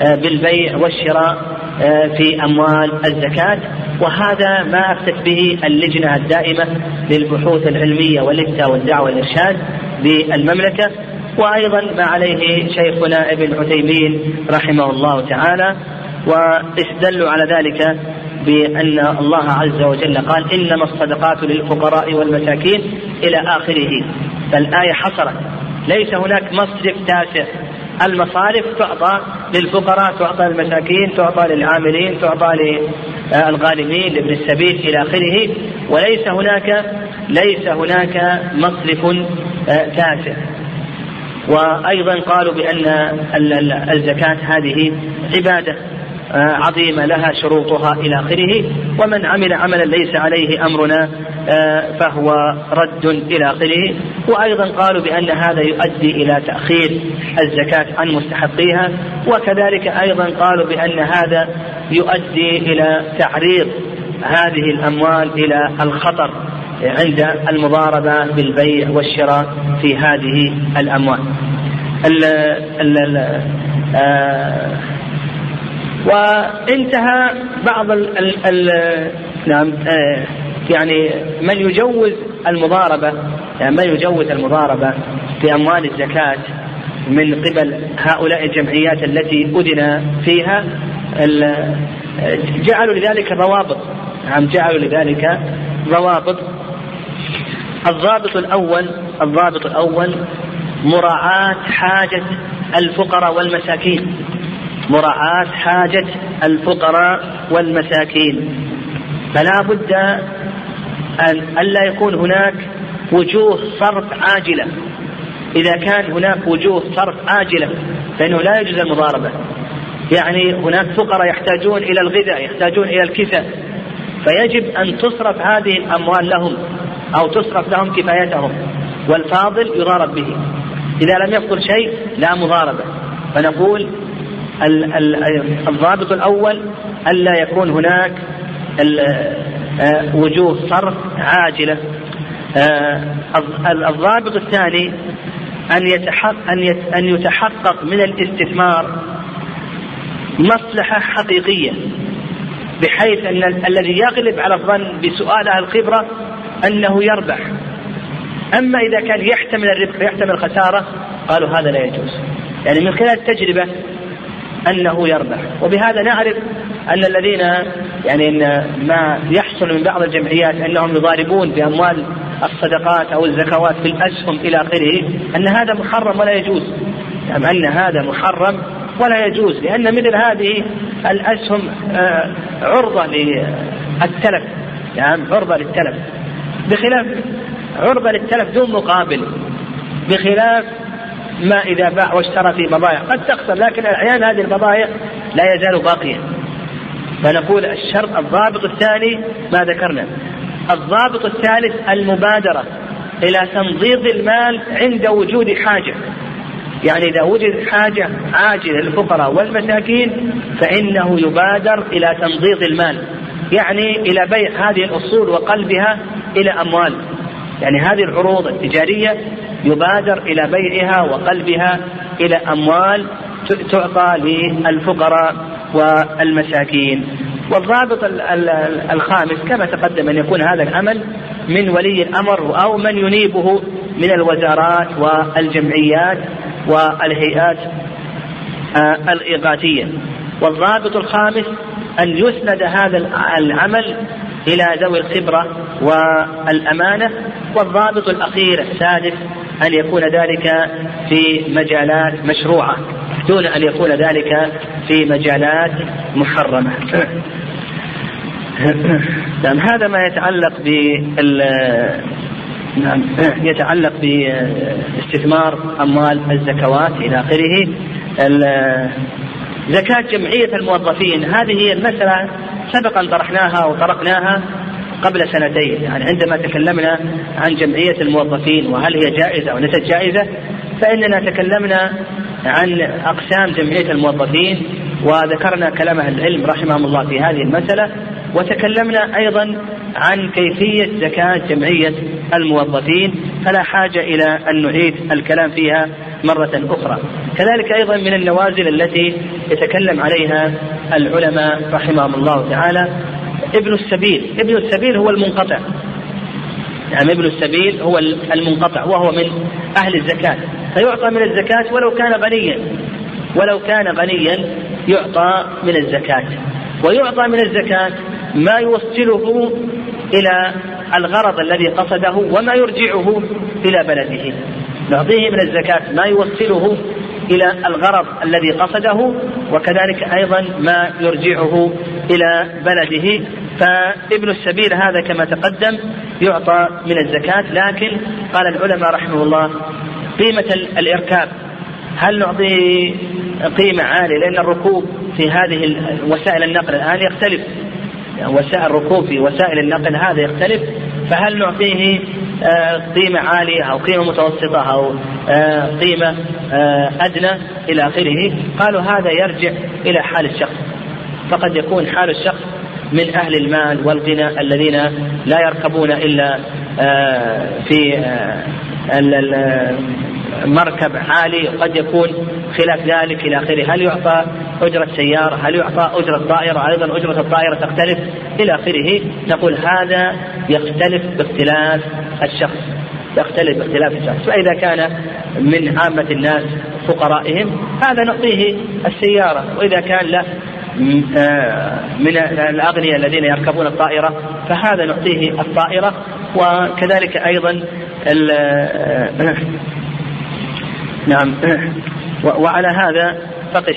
بالبيع والشراء آه، في أموال الزكاة. وهذا ما أفتت به اللجنة الدائمة للبحوث العلمية والإفتاء والدعوة والإرشاد بالمملكة وأيضا ما عليه شيخنا ابن عثيمين رحمه الله تعالى. واستدلوا على ذلك بأن الله عز وجل قال إنما الصدقات للفقراء والمساكين إلى آخره. فالآية حصرت. ليس هناك مصرف تاسع المصارف تعطى للفقراء تعطى للمساكين تعطى للعاملين تعطى للغالمين لابن السبيل إلى آخره. وليس هناك ليس هناك مصرف آه، تاسع. وأيضا قالوا بأن الزكاة هذه عبادة آه، عظيمة لها شروطها إلى آخره. ومن عمل عملا ليس عليه أمرنا آه، فهو رد إلى آخره. وأيضا قالوا بأن هذا يؤدي إلى تأخير الزكاة عن مستحقيها. وكذلك أيضا قالوا بأن هذا يؤدي إلى تعريض هذه الأموال إلى الخطر عند المضاربة بالبيع والشراء في هذه الأموال. ال ال ال آه وانتهى بعض ال ال ال نعم آه يعني من يجوز المضاربة يعني من يجوز المضاربة في أموال الزكاة من قبل هؤلاء الجمعيات التي أذن فيها؟ جعلوا لذلك ضوابط. نعم جعلوا لذلك ضوابط. الضابط الأول الضابط الأول مراعاة حاجة الفقراء والمساكين. مراعاة حاجة الفقراء والمساكين. فلا بد أن ألا يكون هناك وجوه صرف عاجلة. إذا كان هناك وجوه صرف عاجلة فإنه لا يجوز المضاربة. يعني هناك فقراء يحتاجون إلى الغذاء يحتاجون إلى الكساء فيجب أن تصرف هذه الأموال لهم أو تصرف لهم كفايتهم. والفاضل يضارب به. إذا لم يفضل شيء لا مضاربة. فنقول الضابط الأول ألا يكون هناك وجوه صرف عاجلة. آه، الضابط الثاني أن يتحقق أن يتحقق من الاستثمار مصلحة حقيقية بحيث أن الذي يغلب على الظن بسؤال أهل الخبرة أنه يربح. أما إذا كان يحتمل الربح ويحتمل الخسارة قالوا هذا لا يجوز. يعني من خلال التجربة أنه يربح. وبهذا نعرف أن الذين يعني أن ما يحصل من بعض الجمعيات أنهم يضاربون بأموال الصدقات أو الزكوات في الأسهم إلى آخره أن هذا محرم ولا يجوز. يعني أن هذا محرم ولا يجوز لأن مثل هذه الأسهم آه، عرضة للتلف. يعني عرضة للتلف. بخلاف عرضة للتلف دون مقابل. بخلاف ما إذا باع واشترى في بضائع قد تخسر لكن أحيانا هذه البضائع لا يزال باقيا فنقول الشرط الضابط الثاني ما ذكرنا. الضابط الثالث المبادرة إلى تنضيض المال عند وجود حاجة. يعني إذا وجد حاجة عاجلة للفقراء والمساكين فإنه يبادر إلى تنضيض المال. يعني إلى بيع هذه الأصول وقلبها إلى أموال. يعني هذه العروض التجارية يبادر إلى بيعها وقلبها إلى أموال تعطى للفقراء. والمساكين. والضابط الخامس كما تقدم أن يكون هذا العمل من ولي الأمر أو من ينيبه من الوزارات والجمعيات والهيئات آه، الإغاثية. والضابط الخامس أن يسند هذا العمل إلى ذوي الخبرة والأمانة والضابط الأخير السادس أن يكون ذلك في مجالات مشروعة دون أن يكون ذلك في مجالات محرمة. نعم هذا ما يتعلق بال نعم يتعلق باستثمار أموال الزكوات إلى آخره. زكاة جمعية الموظفين. هذه هي المسألة سبقا طرحناها وطرقناها قبل سنتين. يعني عندما تكلمنا عن جمعية الموظفين وهل هي جائزة أو ليست جائزة فإننا تكلمنا عن أقسام جمعية الموظفين وذكرنا كلام أهل العلم رحمهم الله في هذه المسألة وتكلمنا أيضا عن كيفية زكاة جمعية الموظفين. فلا حاجة إلى أن نعيد الكلام فيها مرة أخرى. كذلك أيضا من النوازل التي يتكلم عليها العلماء رحمهم الله تعالى. ابن السبيل ابن السبيل هو المنقطع. يعني ابن السبيل هو المنقطع وهو من أهل الزكاة. فيعطى من الزكاة ولو كان غنيا ولو كان غنيا يعطى من الزكاة. ويعطى من الزكاة ما يوصله إلى الغرض الذي قصده وما يرجعه إلى بلده. نعطيه من الزكاة ما يوصله إلى الغرض الذي قصده وكذلك أيضا ما يرجعه إلى بلده. فابن السبيل هذا كما تقدم يعطى من الزكاة لكن قال العلماء رحمه الله قيمة الإركاب هل نعطيه قيمة عالية؟ لأن الركوب في هذه وسائل النقل الآن يختلف. وسائل الركوب في وسائل النقل هذا يختلف. فهل نعطيه آه، قيمة عالية أو قيمة متوسطة أو آه، قيمة آه، أدنى إلى آخره؟ قالوا هذا يرجع إلى حال الشخص. فقد يكون حال الشخص من أهل المال والغنى الذين لا يركبون إلا في مركب عالي قد يكون خلاف ذلك إلى آخره، هل يعطى أجرة سيارة؟ هل يعطى أجرة طائرة؟ أيضا أجرة الطائرة تختلف إلى آخره، نقول هذا يختلف باختلاف الشخص. يختلف باختلاف الشخص، فإذا كان من عامة الناس فقرائهم هذا نعطيه السيارة، وإذا كان له من الأغنياء الذين يركبون الطائرة فهذا نعطيه الطائرة وكذلك أيضا نعم وعلى هذا فقس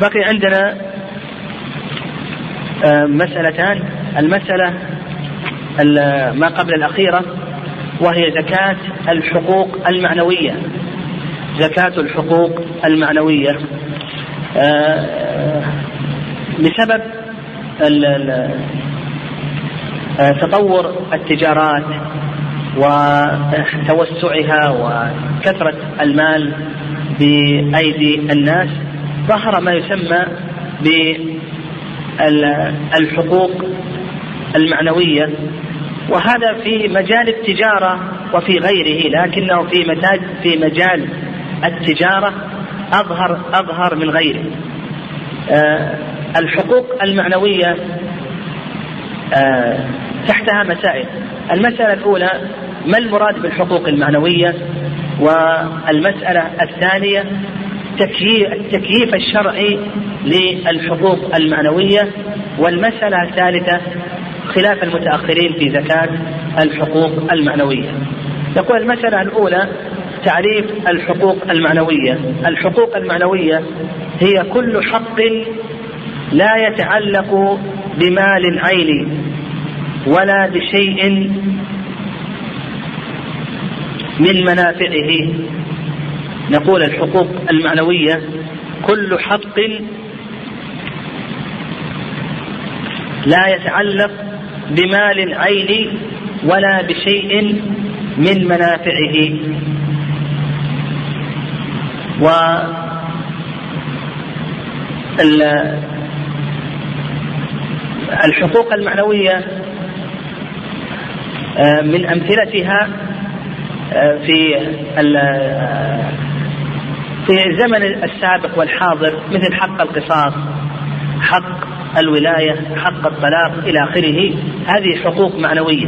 بقي عندنا آه، مسألتان. المسألة ما قبل الأخيرة وهي زكاة الحقوق المعنوية. زكاة الحقوق المعنوية. آه، بسبب آه، تطور التجارات وتوسعها وكثرة المال بأيدي الناس ظهر ما يسمى بالحقوق المعنوية وهذا في مجال التجارة وفي غيره لكنه في في مجال التجارة أظهر أظهر من غيره آه، الحقوق المعنوية آه، تحتها مسائل. المسألة الأولى ما المراد بالحقوق المعنوية؟ والمسألة الثانية تكييف التكييف الشرعي للحقوق المعنوية. والمسألة الثالثة خلاف المتأخرين في زكاة الحقوق المعنوية. يقول المسألة الأولى تعريف الحقوق المعنوية. الحقوق المعنوية هي كل حق لا يتعلق بمال عيني ولا بشيء من منافعه. نقول الحقوق المعنوية كل حق لا يتعلق بمال عيني ولا بشيء من منافعه. و الحقوق المعنوية آه، من أمثلتها آه، في في الزمن السابق والحاضر مثل حق القصاص حق الولاية حق الطلاق إلى آخره. هذه حقوق معنوية.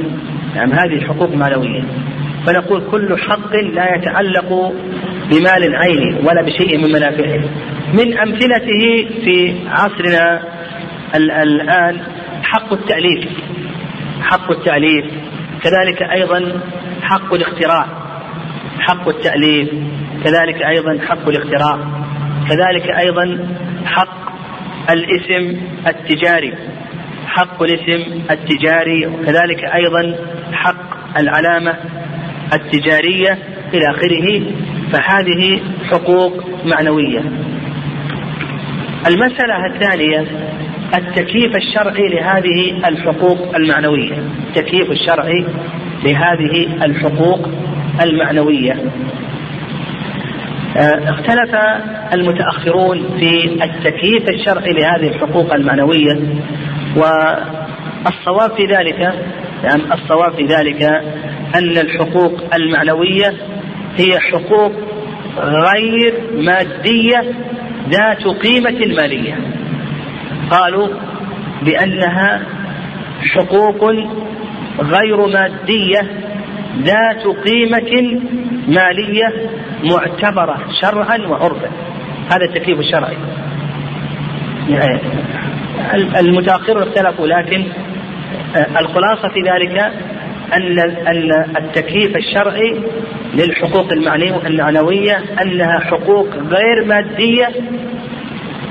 نعم هذه حقوق معنوية. فنقول كل حق لا يتعلق بمال عيني ولا بشيء من منافعه. من أمثلته في عصرنا الآن حق التأليف. حق التأليف. كذلك أيضا حق الاختراع. حق التأليف. كذلك أيضا حق الاختراع. كذلك أيضا حق الاسم التجاري. حق الاسم التجاري. وكذلك أيضا حق العلامة التجارية إلى آخره. فهذه حقوق معنوية. المسألة الثانية التكييف الشرعي لهذه الحقوق المعنوية. التكييف الشرعي لهذه الحقوق المعنوية. آه، اختلف المتأخرون في التكييف الشرعي لهذه الحقوق المعنوية والصواب في ذلك يعني الصواب في ذلك أن الحقوق المعنوية هي حقوق غير مادية ذات قيمة مالية. قالوا بأنها حقوق غير مادية ذات قيمة مالية معتبرة شرعا وعرفا. هذا التكليف الشرعي. المتأخرون اختلفوا لكن الخلاصة في ذلك أن التكليف الشرعي للحقوق المعنوية أنها حقوق غير مادية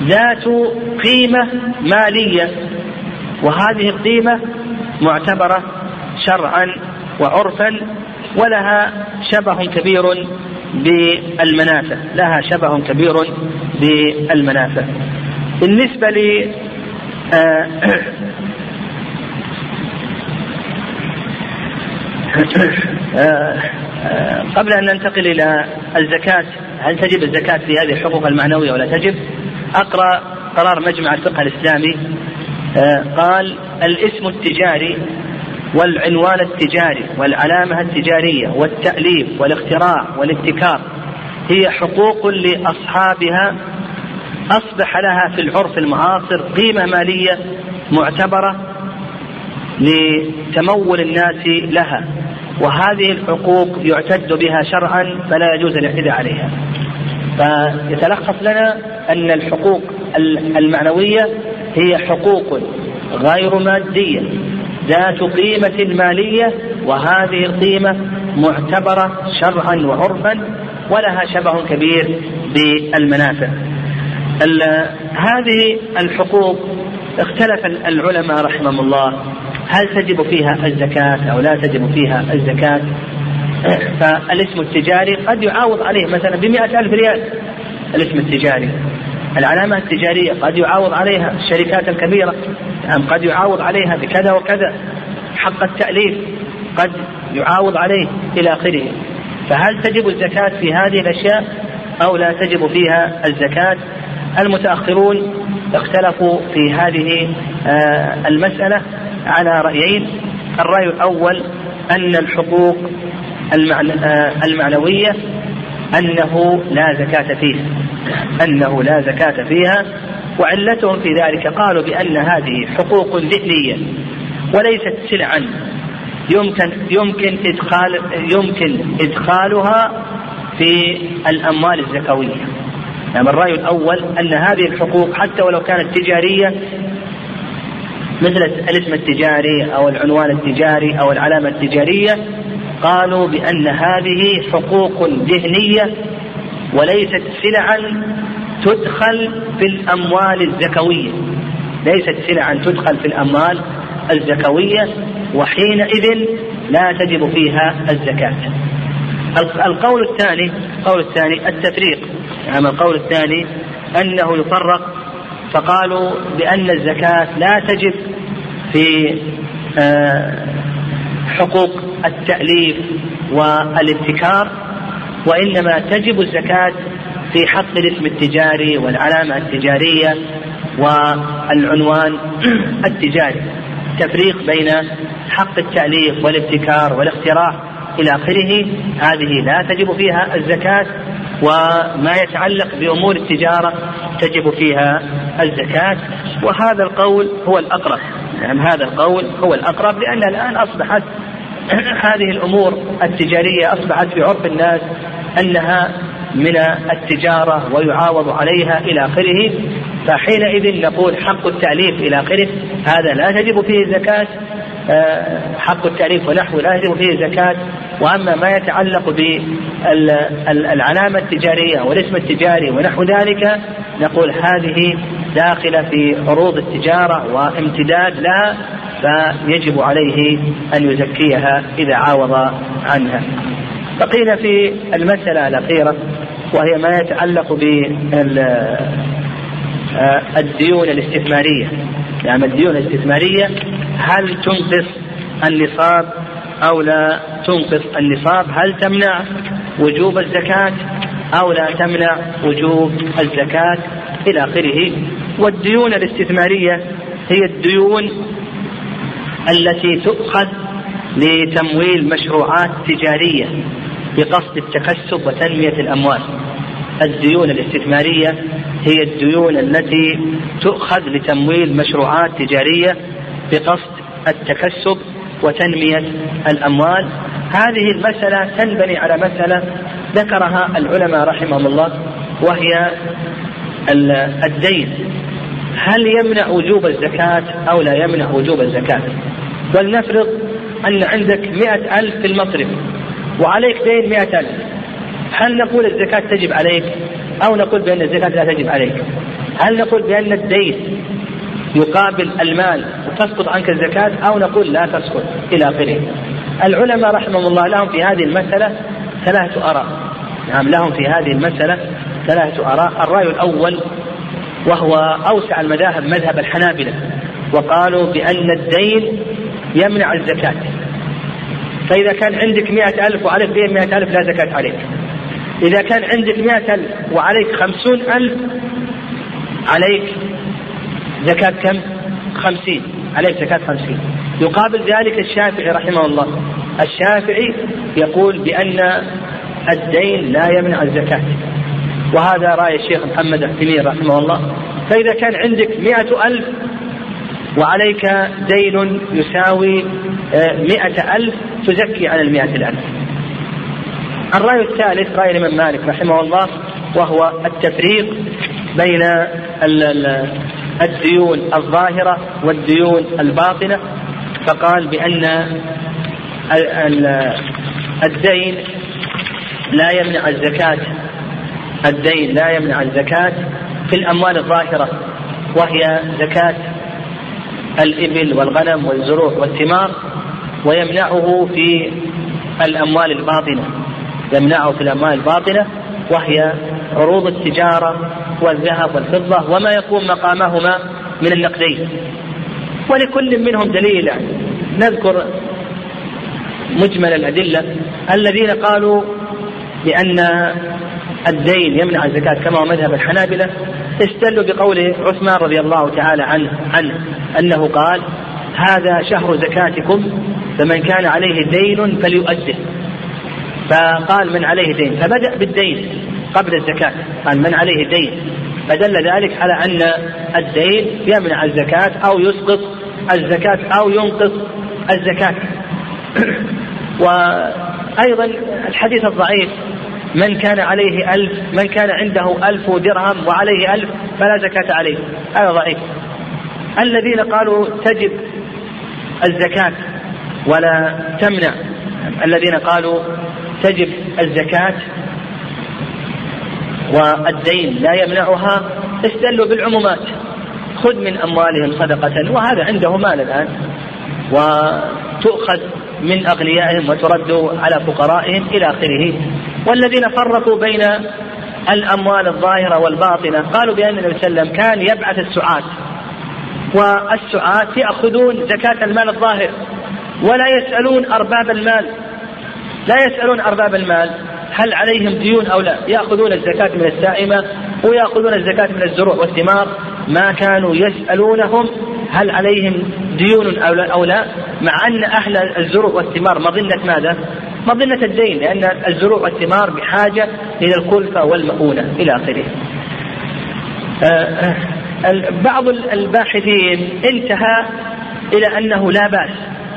ذات قيمة مالية وهذه القيمة معتبرة شرعا وعرفا ولها شبه كبير بالمنافع لها شبه كبير بالمنافع. بالنسبة ل آه، آه، آه، قبل أن ننتقل إلى الزكاة هل تجب الزكاة في هذه الحقوق المعنوية ولا تجب؟ أقرأ قرار مجمع الفقه الإسلامي قال الاسم التجاري والعنوان التجاري والعلامة التجارية والتأليف والاختراع والابتكار هي حقوق لأصحابها أصبح لها في العرف المعاصر قيمة مالية معتبرة لتمول الناس لها وهذه الحقوق يعتد بها شرعا فلا يجوز الاعتداء عليها فيتلخص لنا أن الحقوق المعنوية هي حقوق غير مادية ذات قيمة مالية وهذه القيمة معتبرة شرعا وعرفا ولها شبه كبير بالمنافع. هذه الحقوق اختلف العلماء رحمهم الله. هل تجب فيها الزكاة أو لا تجب فيها الزكاة؟ فالاسم التجاري قد يعاوض عليه. مثلا بمئة ألف ريال. الاسم التجاري. العلامة التجارية قد يعاوض عليها. الشركات الكبيرة نعم قد يعاوض عليها بكذا وكذا. حق التأليف قد يعاوض عليه إلى آخره. فهل تجب الزكاة في هذه الأشياء أو لا تجب فيها الزكاة؟ المتأخرون اختلفوا في هذه آه، المسألة على رأيين. الرأي الأول أن الحقوق آه، المعنوية أنه لا زكاة فيها أنه لا زكاة فيها وعلتهم في ذلك قالوا بأن هذه حقوق ذهنية وليست سلعا يمكن يمكن إدخال يمكن إدخالها في الأموال الزكوية. يعني الرأي الأول أن هذه الحقوق حتى ولو كانت تجارية مثل الاسم التجاري أو العنوان التجاري أو العلامة التجارية قالوا بأن هذه حقوق ذهنية وليست سلعا تدخل في الأموال الزكوية. ليست سلعا تدخل في الأموال الزكوية وحينئذ لا تجب فيها الزكاة. القول الثاني القول الثاني التفريق. يعني القول الثاني أنه يفرق فقالوا بأن الزكاة لا تجب في آه، حقوق التأليف والابتكار وإنما تجب الزكاة في حق الاسم التجاري والعلامة التجارية والعنوان التجاري. تفريق بين حق التأليف والابتكار والاختراع إلى آخره هذه لا تجب فيها الزكاة وما يتعلق بأمور التجارة تجب فيها الزكاة وهذا القول هو الأقرب يعني هذا القول هو الأقرب لأن الآن أصبحت هذه الأمور التجارية أصبحت في عرف الناس أنها من التجارة ويعاوض عليها إلى آخره فحينئذ نقول حق التأليف إلى آخره هذا لا تجب فيه زكاة آه، حق التأليف ونحو لا يجب فيه زكاة. وأما ما يتعلق بالعلامة التجارية والاسم التجاري ونحو ذلك نقول هذه داخلة في عروض التجارة وامتداد لها فيجب عليه أن يزكيها إذا عاوض عنها. فقيل في المسألة الأخيرة وهي ما يتعلق بالديون آه، الاستثمارية. يعني الديون الاستثمارية هل تنقص النصاب أو لا تنقص النصاب؟ هل تمنع وجوب الزكاة أو لا تمنع وجوب الزكاة؟ إلى آخره. والديون الاستثمارية هي الديون التي تؤخذ لتمويل مشروعات تجارية بقصد التكسب وتنمية الأموال. الديون الاستثمارية هي الديون التي تؤخذ لتمويل مشروعات تجارية بقصد التكسب وتنمية الأموال. هذه المسألة تنبني على مسألة ذكرها العلماء رحمهم الله وهي الدين. هل يمنع وجوب الزكاة أو لا يمنع وجوب الزكاة؟ ولنفرض أن عندك مئة ألف في المصرف وعليك دين مئة ألف. هل نقول الزكاة تجب عليك أو نقول بأن الزكاة لا تجب عليك؟ هل نقول بأن الدين يقابل المال تسقط عنك الزكاة أو نقول لا تسقط إلى آخره. العلماء رحمهم الله لهم في هذه المسألة ثلاثة آراء. نعم لهم في هذه المسألة ثلاثة آراء. الرأي الأول وهو أوسع المذاهب مذهب الحنابلة وقالوا بأن الدين يمنع الزكاة. فإذا كان عندك مئة ألف وعليك دين مئة ألف لا زكاة عليك. إذا كان عندك مئة ألف وعليك خمسون ألف عليك زكاة كم؟ خمسين. عليك زكاة خمسين يقابل ذلك الشافعي رحمه الله. الشافعي يقول بأن الدين لا يمنع الزكاة. وهذا رأي الشيخ محمد التمير رحمه الله. فإذا كان عندك مئة ألف وعليك دين يساوي آه، مئة ألف تزكي على المئة الألف. الرأي الثالث رأي الإمام مالك رحمه الله وهو التفريق بين الديون الظاهرة والديون الباطنة فقال بأن الدين لا يمنع الزكاة. الدين لا يمنع الزكاة في الأموال الظاهرة وهي زكاة الإبل والغنم والزروع والثمار ويمنعه في الأموال الباطنة. يمنعه في الأموال الباطنة وهي عروض التجارة والذهب والفضة وما يقوم مقامهما من النقدين. ولكل منهم دليل. نذكر مجمل الأدلة الذين قالوا بأن الدين يمنع الزكاة كما هو مذهب الحنابلة. استدلوا بقول عثمان رضي الله تعالى عنه عنه أنه قال هذا شهر زكاتكم فمن كان عليه دين فليؤده فقال من عليه دين؟ فبدأ بالدين. قبل الزكاة. قال من عليه دين. فدل ذلك على أن الدين يمنع الزكاة أو يسقط الزكاة أو ينقص الزكاة. وأيضا الحديث الضعيف من كان عليه ألف من كان عنده ألف درهم وعليه ألف فلا زكاة عليه. هذا ضعيف. الذين قالوا تجب الزكاة ولا تمنع. الذين قالوا تجب الزكاة والدين لا يمنعها استدلوا بالعمومات. خذ من أموالهم صدقة وهذا عنده مال الآن. وتؤخذ من أغنيائهم وترد على فقرائهم إلى آخره. والذين فرقوا بين الأموال الظاهرة والباطنة قالوا بأن النبي صلى الله عليه وسلم كان يبعث السعاة. والسعاة يأخذون زكاة المال الظاهر ولا يسألون أرباب المال. لا يسألون أرباب المال. هل عليهم ديون أو لا؟ يأخذون الزكاة من السائمة ويأخذون الزكاة من الزروع والثمار. ما كانوا يسألونهم هل عليهم ديون أو لا, أو لا مع أن أهل الزروع والثمار مظنة ماذا؟ مظنة الدين لأن الزروع والثمار بحاجة إلى الكلفة والمؤونة إلى آخره. آه، آه، بعض الباحثين انتهى إلى أنه لا بأس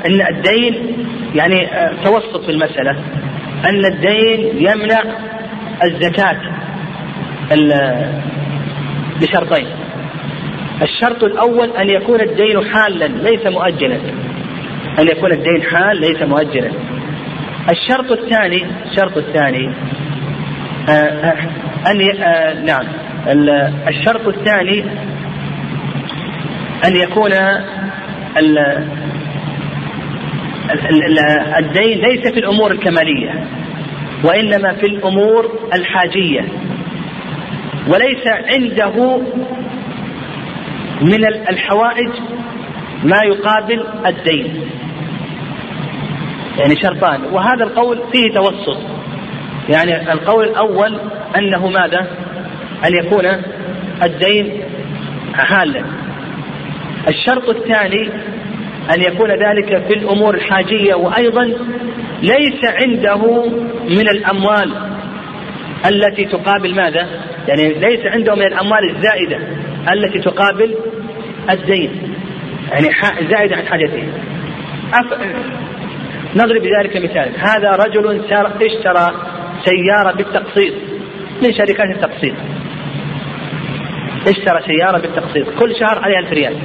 أن الدين يعني آه، توسط في المسألة. أن الدين يمنع الزكاة بشرطين. الشرط الأول أن يكون الدين حالا ليس مؤجلا. أن يكون الدين حال ليس مؤجلا. الشرط الثاني الشرط الثاني آه، آه، أن آه، نعم. الشرط الثاني أن يكون الدين ليس في الأمور الكمالية وإنما في الأمور الحاجية وليس عنده من الحوائج ما يقابل الدين. يعني شرطان. وهذا القول فيه توسط. يعني القول الأول أنه ماذا؟ أن يكون الدين حالا. الشرط الثاني أن يكون ذلك في الأمور الحاجية وأيضا ليس عنده من الأموال التي تقابل ماذا؟ يعني ليس عنده من الأموال الزائدة التي تقابل الدين يعني زائدة عن حاجته. أف... نضرب بذلك مثال. هذا رجل اشترى سيارة بالتقسيط من شركات التقسيط. اشترى سيارة بالتقسيط كل شهر عليها ألف ريال.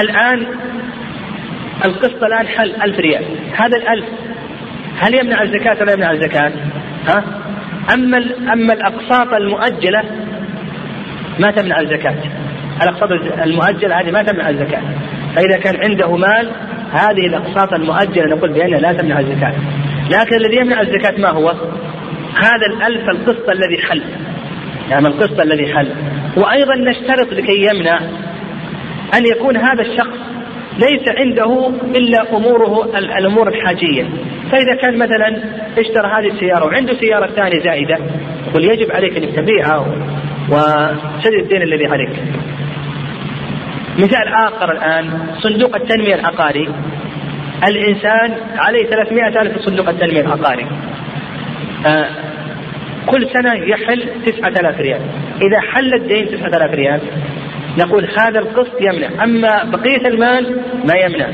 الآن القسط الآن حل ألف ريال هذا الألف هل يمنع الزكاة ولا يمنع الزكاة؟ ها؟ أما أما الأقساط المؤجلة ما تمنع الزكاة الأقساط المؤجلة هذه ما تمنع الزكاة فإذا كان عنده مال هذه الأقساط المؤجلة نقول بأنها لا تمنع الزكاة لكن الذي يمنع الزكاة ما هو؟ هذا الألف القسط الذي حل يعني القسط الذي حل وأيضا نشترط لكي يمنع أن يكون هذا الشخص ليس عنده إلا أموره الأمور الحاجية. فإذا كان مثلا اشترى هذه السيارة وعنده سيارة ثانية زائدة يقول يجب عليك أنك تبيعها وسدد الدين الذي عليك. مثال آخر الآن صندوق التنمية العقاري. الإنسان عليه 300 ألف في صندوق التنمية العقاري. آه كل سنة يحل 9000 ريال. إذا حل الدين 9000 ريال نقول هذا القسط يمنع أما بقية المال ما يمنع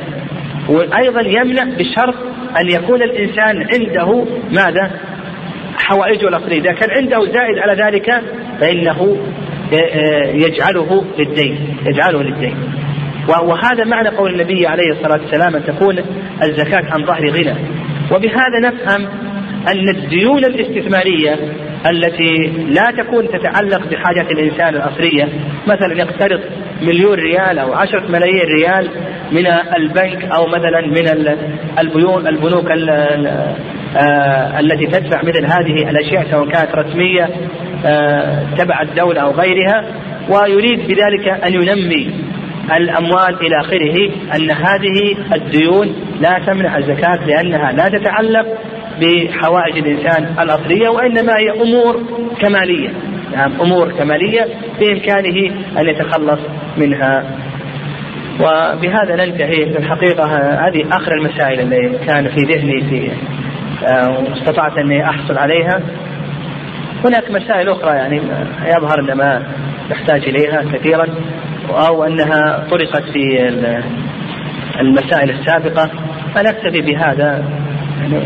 وأيضا يمنع بشرط أن يكون الإنسان عنده ماذا؟ حوائجه الأصلية إذا كان عنده زائد على ذلك فإنه يجعله للدين. يجعله للدين. وهذا معنى قول النبي عليه الصلاة والسلام أن تكون الزكاة عن ظهر غنى. وبهذا نفهم أن الديون الاستثمارية التي لا تكون تتعلق بحاجات الإنسان الأصلية. مثلا يقترض مليون ريال أو عشرة ملايين ريال من البنك أو مثلا من البيون البنوك آه، التي تدفع مثل هذه الأشياء سواء كانت رسمية آه، تبع الدولة أو غيرها. ويريد بذلك أن ينمي الأموال إلى آخره أن هذه الديون لا تمنع الزكاة لأنها لا تتعلق بحوائج الإنسان الأصلية وإنما هي أمور كمالية. نعم أمور كمالية بإمكانه أن يتخلص منها. وبهذا ننتهي في الحقيقة. هذه آخر المسائل اللي كان في ذهني في واستطعت آه، أني أحصل عليها. هناك مسائل أخرى يعني يظهر أن ما نحتاج إليها كثيرا أو أنها طرقت في المسائل السابقة. فنكتفي بهذا. يعني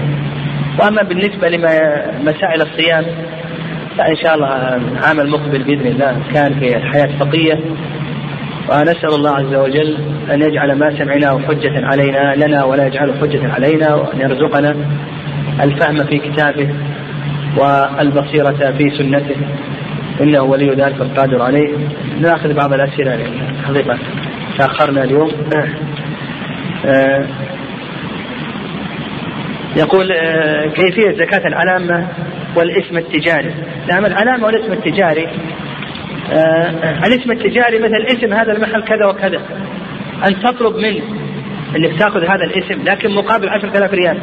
وأما بالنسبة لمسائل الصيام فإن شاء الله العام المقبل بإذن الله كان في الحياة الفقية ونسأل الله عز وجل أن يجعل ما سمعناه حجة علينا لنا ولا يجعله حجة علينا وأن يرزقنا الفهم في كتابه والبصيرة في سنته. إنه ولي ذلك القادر عليه. نأخذ بعض الأسئلة حقيقة تأخرنا اليوم. آه، يقول آه، كيفية زكاة العلامة والاسم التجاري. نعم العلامة والاسم التجاري آه الاسم التجاري مثل اسم هذا المحل كذا وكذا. أن تطلب منه أنك تأخذ هذا الاسم لكن مقابل عشرة آلاف ريال.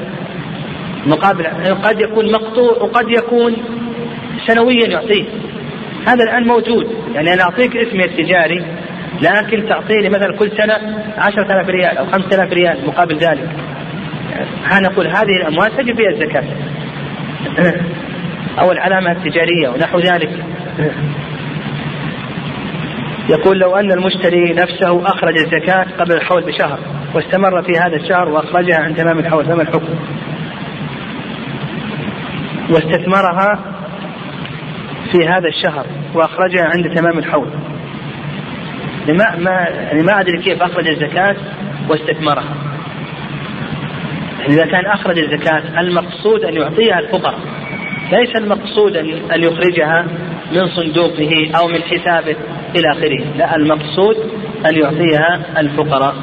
مقابل قد يكون مقطوع وقد يكون سنويا يعطيه هذا الآن موجود. يعني أنا أعطيك اسمي التجاري لكن تعطيني مثلا كل سنة عشرة آلاف ريال أو خمسة آلاف ريال مقابل ذلك. ها نقول هذه الأموال تجب فيها الزكاة. أو العلامة التجارية ونحو ذلك. يقول لو أن المشتري نفسه أخرج الزكاة قبل الحول بشهر واستمر في هذا الشهر وأخرجها عند تمام الحول فما الحكم؟ واستثمرها في هذا الشهر وأخرجها عند تمام الحول. لما ما يعني ما أدري كيف أخرج الزكاة واستثمرها. إذا كان أخرج الزكاة المقصود أن يعطيها الفقراء. ليس المقصود أن يخرجها من صندوقه أو من حسابه إلى آخره. لا المقصود أن يعطيها الفقراء.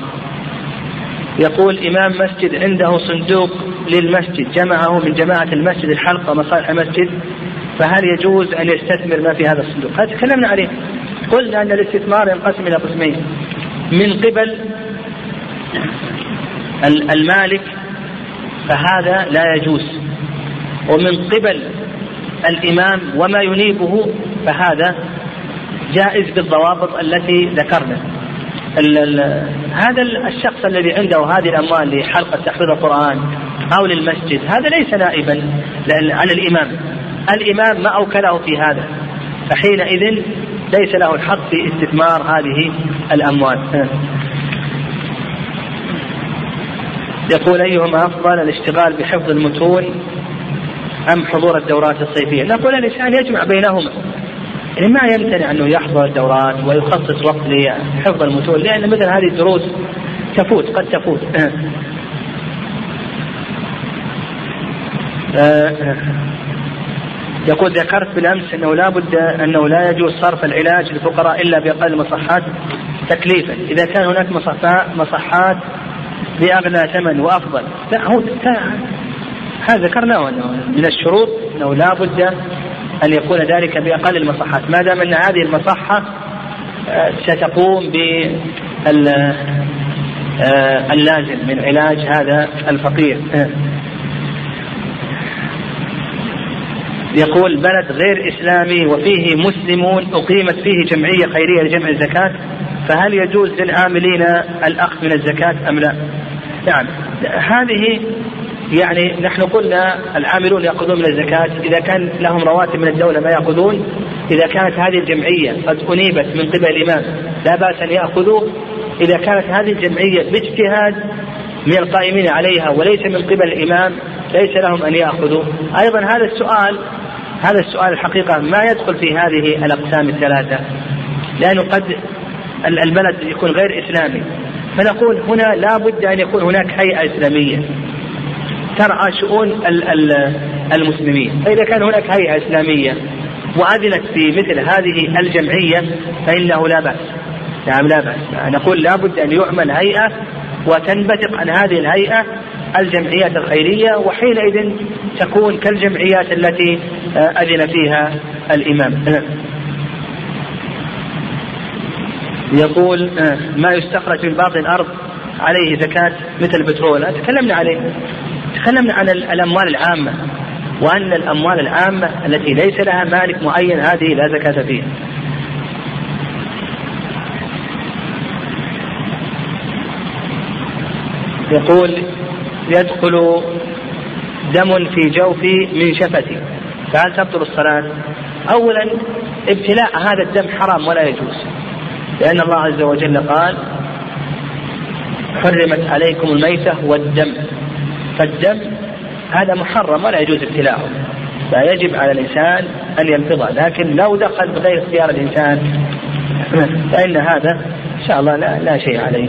يقول إمام مسجد عنده صندوق للمسجد جمعه من جماعة المسجد الحلقة مصالح المسجد. فهل يجوز أن يستثمر ما في هذا الصندوق؟ هذا تكلمنا عليه. قلنا أن الاستثمار ينقسم إلى قسمين. من قبل المالك فهذا لا يجوز. ومن قبل الإمام وما ينيبه فهذا جائز بالضوابط التي ذكرنا. هذا الشخص الذي عنده هذه الأموال لحلقة تحفيظ القرآن أو للمسجد هذا ليس نائبا عن الإمام. الإمام ما أوكله في هذا فحينئذ ليس له الحق في استثمار هذه الأموال. يقول أيهما أفضل الاشتغال بحفظ المتون أم حضور الدورات الصيفية؟ نقول الإنسان يجمع بينهما. يعني ما يمتنع أنه يحضر الدورات ويخصص وقت لحفظ المتون لأن مثل هذه الدروس تفوت قد تفوت. آه، يقول ذكرت بالأمس أنه لا بد أنه لا يجوز صرف العلاج للفقراء إلا بأقل المصحات تكليفا. إذا كان هناك مصحات بأغنى ثمن وأفضل لا هو هذا ذكرناه من الشروط أنه لا بد أن يكون ذلك بأقل المصحات ما دام أن هذه المصحة آه، ستقوم آه، اللازم من علاج هذا الفقير آه. يقول بلد غير إسلامي وفيه مسلمون أقيمت فيه جمعية خيرية لجمع الزكاة فهل يجوز للعاملين الأخذ من الزكاة أم لا؟ نعم. هذه يعني نحن قلنا العاملون يأخذون من الزكاة إذا كان لهم رواتب من الدولة ما يأخذون. إذا كانت هذه الجمعية قد أنيبت من قبل الإمام لا بأس أن يأخذوا. إذا كانت هذه الجمعية باجتهاد من القائمين عليها وليس من قبل الإمام ليس لهم أن يأخذوا. أيضا هذا السؤال هذا السؤال الحقيقة ما يدخل في هذه الأقسام الثلاثة؟ لأنه قد البلد يكون غير إسلامي. فنقول هنا لا بد أن يكون هناك هيئة إسلامية ترعى شؤون المسلمين. فإذا كان هناك هيئة إسلامية وأذنت في مثل هذه الجمعية فإنه لا بأس. نعم لا بأس. نقول لا بد أن يعمل هيئة وتنبثق عن هذه الهيئة الجمعيات الخيرية وحينئذ تكون كالجمعيات التي أذن فيها الإمام. يقول ما يستخرج من باطن الأرض عليه زكاة مثل البترول. تكلمنا عليه. تكلمنا عن الأموال العامة وأن الأموال العامة التي ليس لها مالك معين هذه لا زكاة فيها. يقول يدخل دم في جوفي من شفتي فهل تبطل الصلاة؟ أولا ابتلاء هذا الدم حرام ولا يجوز. لأن الله عز وجل قال حرمت عليكم الميتة والدم. فالدم هذا محرم ولا يجوز ابتلاعه فيجب على الإنسان أن يلفظه لكن لو دخل بغير اختيار الإنسان فإن هذا إن شاء الله لا, لا شيء عليه.